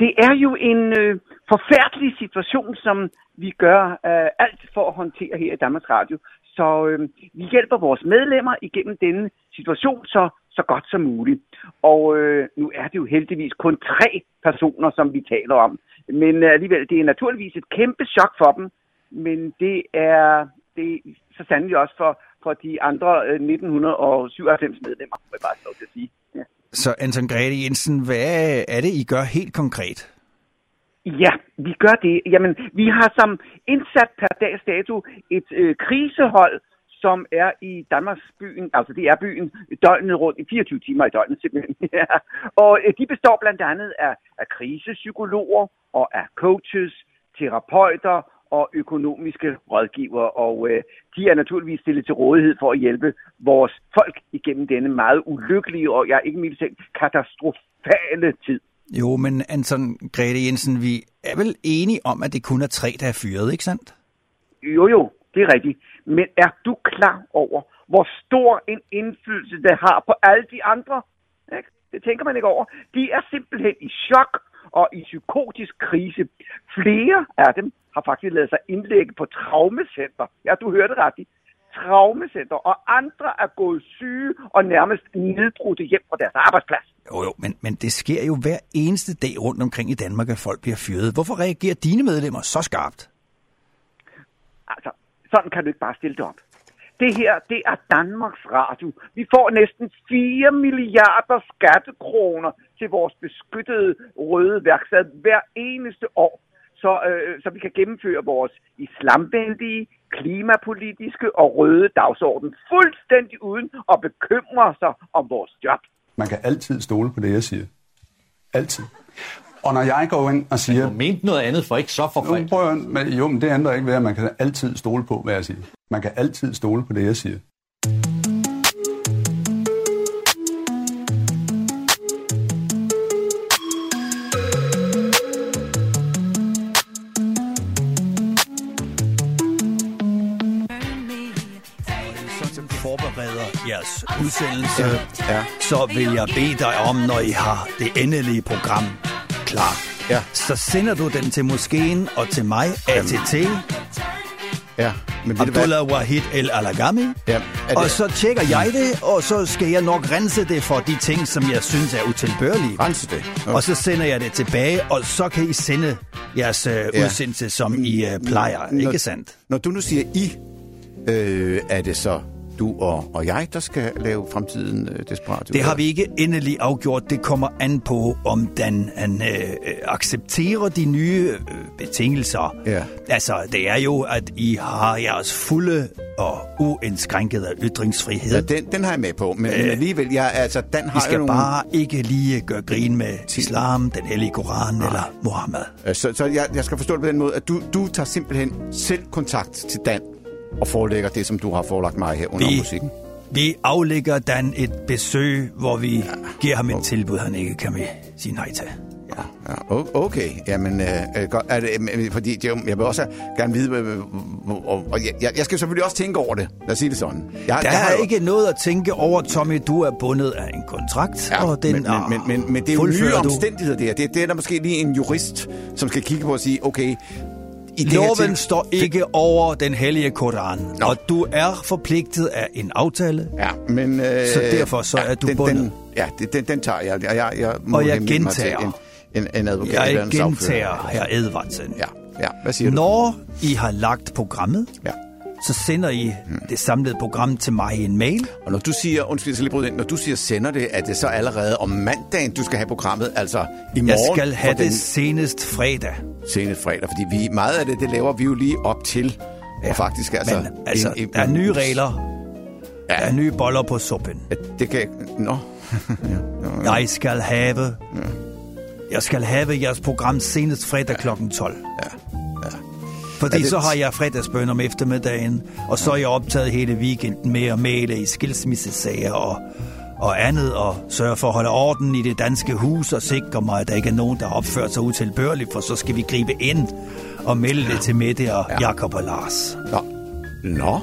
det er jo en øh, forfærdelige situation, som vi gør øh, alt for at håndtere her i Danmarks Radio. Så øh, vi hjælper vores medlemmer igennem denne situation så, så godt som muligt. Og øh, nu er det jo heldigvis kun tre personer, som vi taler om. Men øh, alligevel, det er naturligvis et kæmpe chok for dem. Men det er, det er så sandelig også for, for de andre øh, 1997 medlemmer, må jeg bare lov til at sige. Ja. Så Anton Grete Jensen, hvad er det, I gør helt konkret? Ja, vi gør det. Jamen, vi har som indsat per dags dato et øh, krisehold, som er i Danmarks byen, altså det er byen, døgnet rundt i 24 timer i døgnet simpelthen. Ja. Og øh, de består blandt andet af, af krisepsykologer og af coaches, terapeuter og økonomiske rådgiver, og øh, de er naturligvis stillet til rådighed for at hjælpe vores folk igennem denne meget ulykkelige og, ja, ikke mindst katastrofale tid. Jo, men Anton Grete Jensen, vi er vel enige om, at det kun er tre, der er fyret, ikke sandt? Jo, jo, det er rigtigt. Men er du klar over, hvor stor en indflydelse det har på alle de andre? Ikke? Det tænker man ikke over. De er simpelthen i chok og i psykotisk krise. Flere af dem har faktisk lavet sig indlægge på traumecenter. Ja, du hørte rigtigt. Traumecenter. Og andre er gået syge og nærmest nedbrudte hjem fra deres arbejdsplads. Jo, jo, men, men det sker jo hver eneste dag rundt omkring i Danmark, at folk bliver fyret. Hvorfor reagerer dine medlemmer så skarpt? Altså, sådan kan du ikke bare stille det op. Det her, det er Danmarks Radio. Vi får næsten 4 milliarder skattekroner til vores beskyttede røde værksted hver eneste år. Så, øh, så vi kan gennemføre vores islamvenlige, klimapolitiske og røde dagsorden fuldstændig uden at bekymre sig om vores job. Man kan altid stole på det, jeg siger. Altid. Og når jeg går ind og siger... Men du mente noget andet for ikke så forfærdeligt. Jo, prøv, at- men, jo, men det ændrer ikke ved, at man kan altid stole på, hvad jeg siger. Man kan altid stole på det, jeg siger. Jeres udsendelse, ja. så vil jeg bede dig om, når I har det endelige program klar. Ja. Så sender du den til moskeen og til mig, ATT, Ja, men ved du hvad? Abdullah Wahid El Alagami. Ja, Og så tjekker jeg det, og så skal jeg nok rense det for de ting, som jeg synes er utilbørlige. Rense det? Okay. Og så sender jeg det tilbage, og så kan I sende jeres øh, Ja. udsendelse, som I øh, plejer. Når- Ikke sandt? Når du nu siger I, øh, er det så du og, og jeg, der skal lave fremtiden øh, desperat? Det har vi ikke endelig afgjort. Det kommer an på, om den han, øh, øh, accepterer de nye øh, betingelser. Ja. Altså, det er jo, at I har jeres fulde og uindskrænkede ytringsfrihed. Ja, den, den har jeg med på, men, øh, alligevel, jeg, altså, den har skal jo nogle... bare ikke lige gøre grin med islam, den hellige koran eller Mohammed. Øh, Så, så jeg, jeg skal forstå det på den måde, at du, du tager simpelthen selv kontakt til Dan og forelægger det, som du har forelagt mig her under Vi- musikken. Vi aflægger Dan et besøg, hvor vi ja. giver ham et tilbud, han ikke kan sige nej til. Ja, o- okay. Jamen, øh, øh, godt. Er det, øh, fordi det, jeg vil også gerne vide, øh, og, og jeg, jeg skal selvfølgelig også tænke over det. Lad os sige det sådan. Jeg, Der jeg har er jo- ikke noget at tænke over, Tommy. Du er bundet af en kontrakt, Ja, og den men, men, men, men, men det er jo nye omstændigheder, det her. Det, det er der måske lige en jurist, som skal kigge på og sige, okay, i det her Loven til- står ikke over den hellige Koran, Nå. og du er forpligtet af en aftale. Ja, men... Øh, Så derfor så er du den, bundet. Den, ja, den, den tager jeg. Jeg, jeg, jeg må Og jeg henvende mig til gentager. En, en, en advokat. Jeg gentager, herr Edvardsen. Ja, ja. Hvad siger du? Når I har lagt programmet, Ja. Så sender I det samlede program til mig i en mail. Og når du siger, undskyld, jeg skal lige når du siger sender det, er det så allerede om mandagen, du skal have programmet, altså i morgen? Jeg skal have for den det senest fredag. seneste fredag, fordi vi, meget af det, det laver vi jo lige op til. Ja, og faktisk altså... Men altså, en- en- der er nye regler. Ja. Der er nye boller på suppen. Ja, Det kan... Nå. Jeg skal have... Jeg skal have jeres program senest fredag kl. 12. Ja. Ja. Fordi det- så har jeg fredagsbøn om eftermiddagen, og så er jeg optaget hele weekenden med at male i skilsmissesager og, og andet, og sørge for at holde orden i det danske hus og sikre mig, at der ikke er nogen, der opført sig utilbørligt, for så skal vi gribe ind og melde det til Mette og ja. Jakob og Lars. Nå. Nå.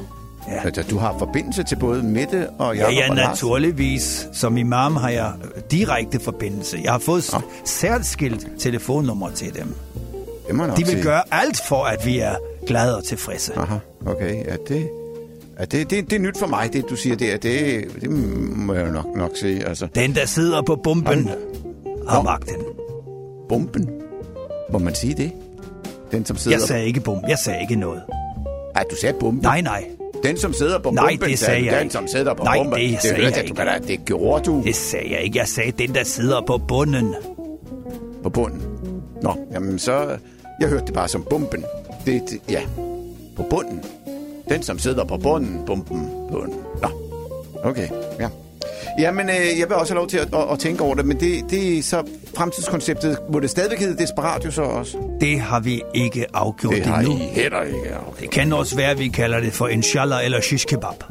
Ja. Altså, du har forbindelse til både Mette og Ja, Jacob ja, Lars? naturligvis. Som imam har jeg direkte forbindelse. Jeg har fået s- særskilt telefonnummer til dem. Det må nok De vil sige. gøre alt for, at vi er glade og tilfredse. Aha, okay. Ja, det, ja, det, det, det er nyt for mig, det du siger der. Det, det må jeg jo nok, nok sige. Altså. Den, der sidder på bomben, har magten. Bomben? Må man sige det? Den, som sidder... Jeg sagde ikke bum. Jeg sagde ikke noget. Nej, du sagde bomben. Nej, nej. Den, som sidder på Nej, bomben, det sagde den, jeg den, ikke. som sidder på Nej, bomben. det sagde hørte jeg Du ikke. kan da, det gjorde du Det sagde jeg ikke. Jeg sagde den, der sidder på bunden. på bunden. Nå, jamen så... Jeg hørte det bare som bomben. Det, det, ja, på bunden. Den, som sidder på bunden, bomben, bunden. Nå, okay, ja. Jamen, øh, jeg vil også have lov til at, at, at tænke over det, men det, det er så fremtidskonceptet. Må det stadigvæk hedde Desperatio så også? Det har vi ikke afgjort Det har endnu. I heller ikke afgjort. Det kan også være, at vi kalder det for inshallah eller shish kebab.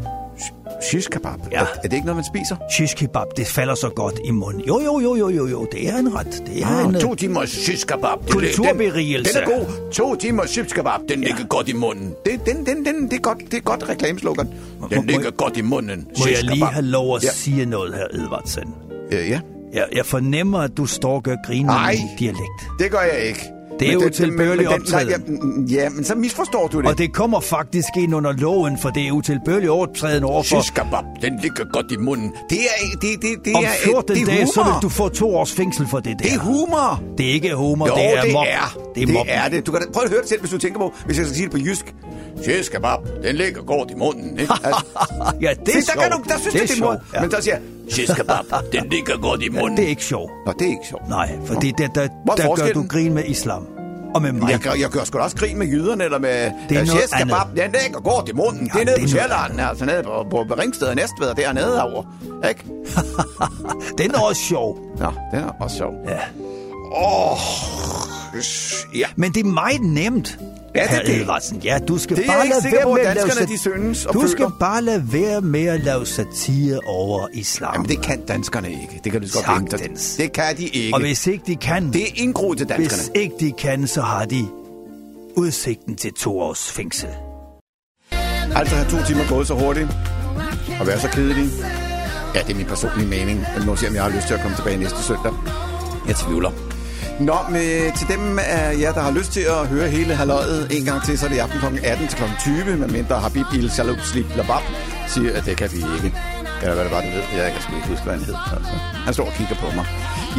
Shish kebab? Ja. Er, er det ikke noget, man spiser? Shish kebab, det falder så godt i munden. Jo, jo, jo, jo, jo, jo, det er en ret. Det er Ah, en, to timers shish kebab. Den- Kulturberigelse. Den, den er god. To timers shish kebab. Den ja. ligger godt i munden. Det, den, den, den, det er godt, det er godt reklameslogan. Den må- ligger godt i munden. Må jeg lige have lov at Ja. sige noget her, Edvardsen? Øh, ja. Jeg, jeg fornemmer, at du står og gør grin med min dialekt. Det gør jeg ikke. Det er Men jo den- utilbørlig men den- nej, optræden. Ja, ja, men så misforstår du det. Og det kommer faktisk ind under loven, for det er utilbørlig optræden overfor... Shish kebab, den ligger godt i munden. Det er, det, det, det Om er, 14 det er dage, så vil du få to års fængsel for det der. Det er humor. Det er ikke humor, Jo, det er det mob. er. Det er, det, er det. Du kan da prøve at høre det selv, hvis du tænker på, hvis jeg skal sige det på jysk. Shish kebab, den ligger godt i munden. Ikke? Altså, ja, det er Se, der, kan du, der synes Det er det er sjovt, ja. Men så siger shish kebab, den ligger godt i munden. Det er ikke sjovt. Nå, det er ikke sjovt. Nej, for det, der, der, Hvor er der gør du grin med islam. Og med mig. Jeg gør, jeg gør sgu da også grin med jyderne, eller med Det er shish kebab. Den ligger godt i munden. Ja, det er nede det på er noget Sjælland, altså nede på, på, på Ringsted og Næstved, og dernede over. Ikke? Den er også sjov. Nå, den er også sjov. Ja. Åh, ja. Men det er meget nemt. Det er Herr det. Edvardsen. Ja, du skal Det jeg bare lade være på, med at lave danskerne, sat- synes Du skal føler. bare lade være med at lave satire over islam. Jamen, det kan danskerne ikke. Det kan du godt. Sagtens. Det kan de ikke. Og hvis ikke de kan, Det er indgroet til danskerne. hvis ikke de kan, så har de udsigten til to års fængsel. Altså have to timer gået så hurtigt, og være så kedelig. Ja, det er min personlige mening. Men må se, om jeg har lyst til at komme tilbage næste søndag. Jeg tvivler. Nå, med, til dem af jer, der har lyst til at høre hele halvøjet en gang til, så er det i aften kl. 18 til kl. 20, medmindre Habib Il Shalom Slip Labab siger, at det kan vi ikke. Eller hvad det var, du ved. Jeg kan sgu ikke huske, hvad han hed. Altså. Han står og kigger på mig.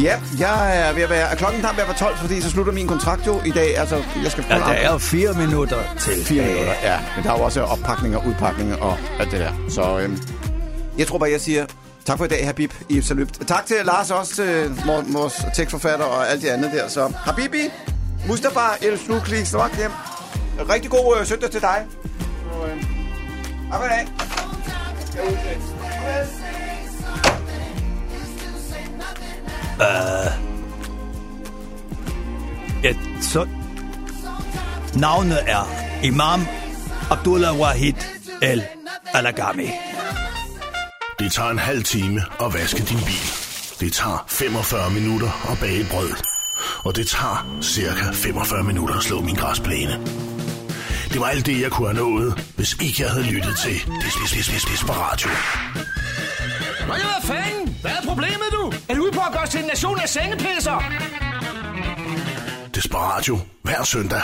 Ja, jeg er ved at være... Er klokken snart ved at være 12, fordi så slutter min kontrakt jo i dag. Altså, jeg skal Ja, der er fire minutter til. Fire minutter, ja. Men der er jo også oppakning og udpakning og alt det der. Så øhm, jeg tror bare, jeg siger tak for i dag, Habib i Salut. Tak til Lars også, til vores tekstforfatter og alt det andet der. Så Habibi, Mustafa El Snukli, snak hjem. Rigtig god øh, søndag til dig. Så, øh, tak for dag. Uh, så... Navnet er Imam Abdullah Wahid El Alagami. Det tager en halv time at vaske din bil. Det tager 45 minutter at bage brød. Og det tager cirka 45 minutter at slå min græsplæne. Det var alt det, jeg kunne have nået, hvis ikke jeg havde lyttet til Des- Des- Des- Des- Desperatio. Nå ja, hvad fanden? Hvad er problemet, du? Er du ude på at gøre os til en nation af sengepisser? Desperatio hver søndag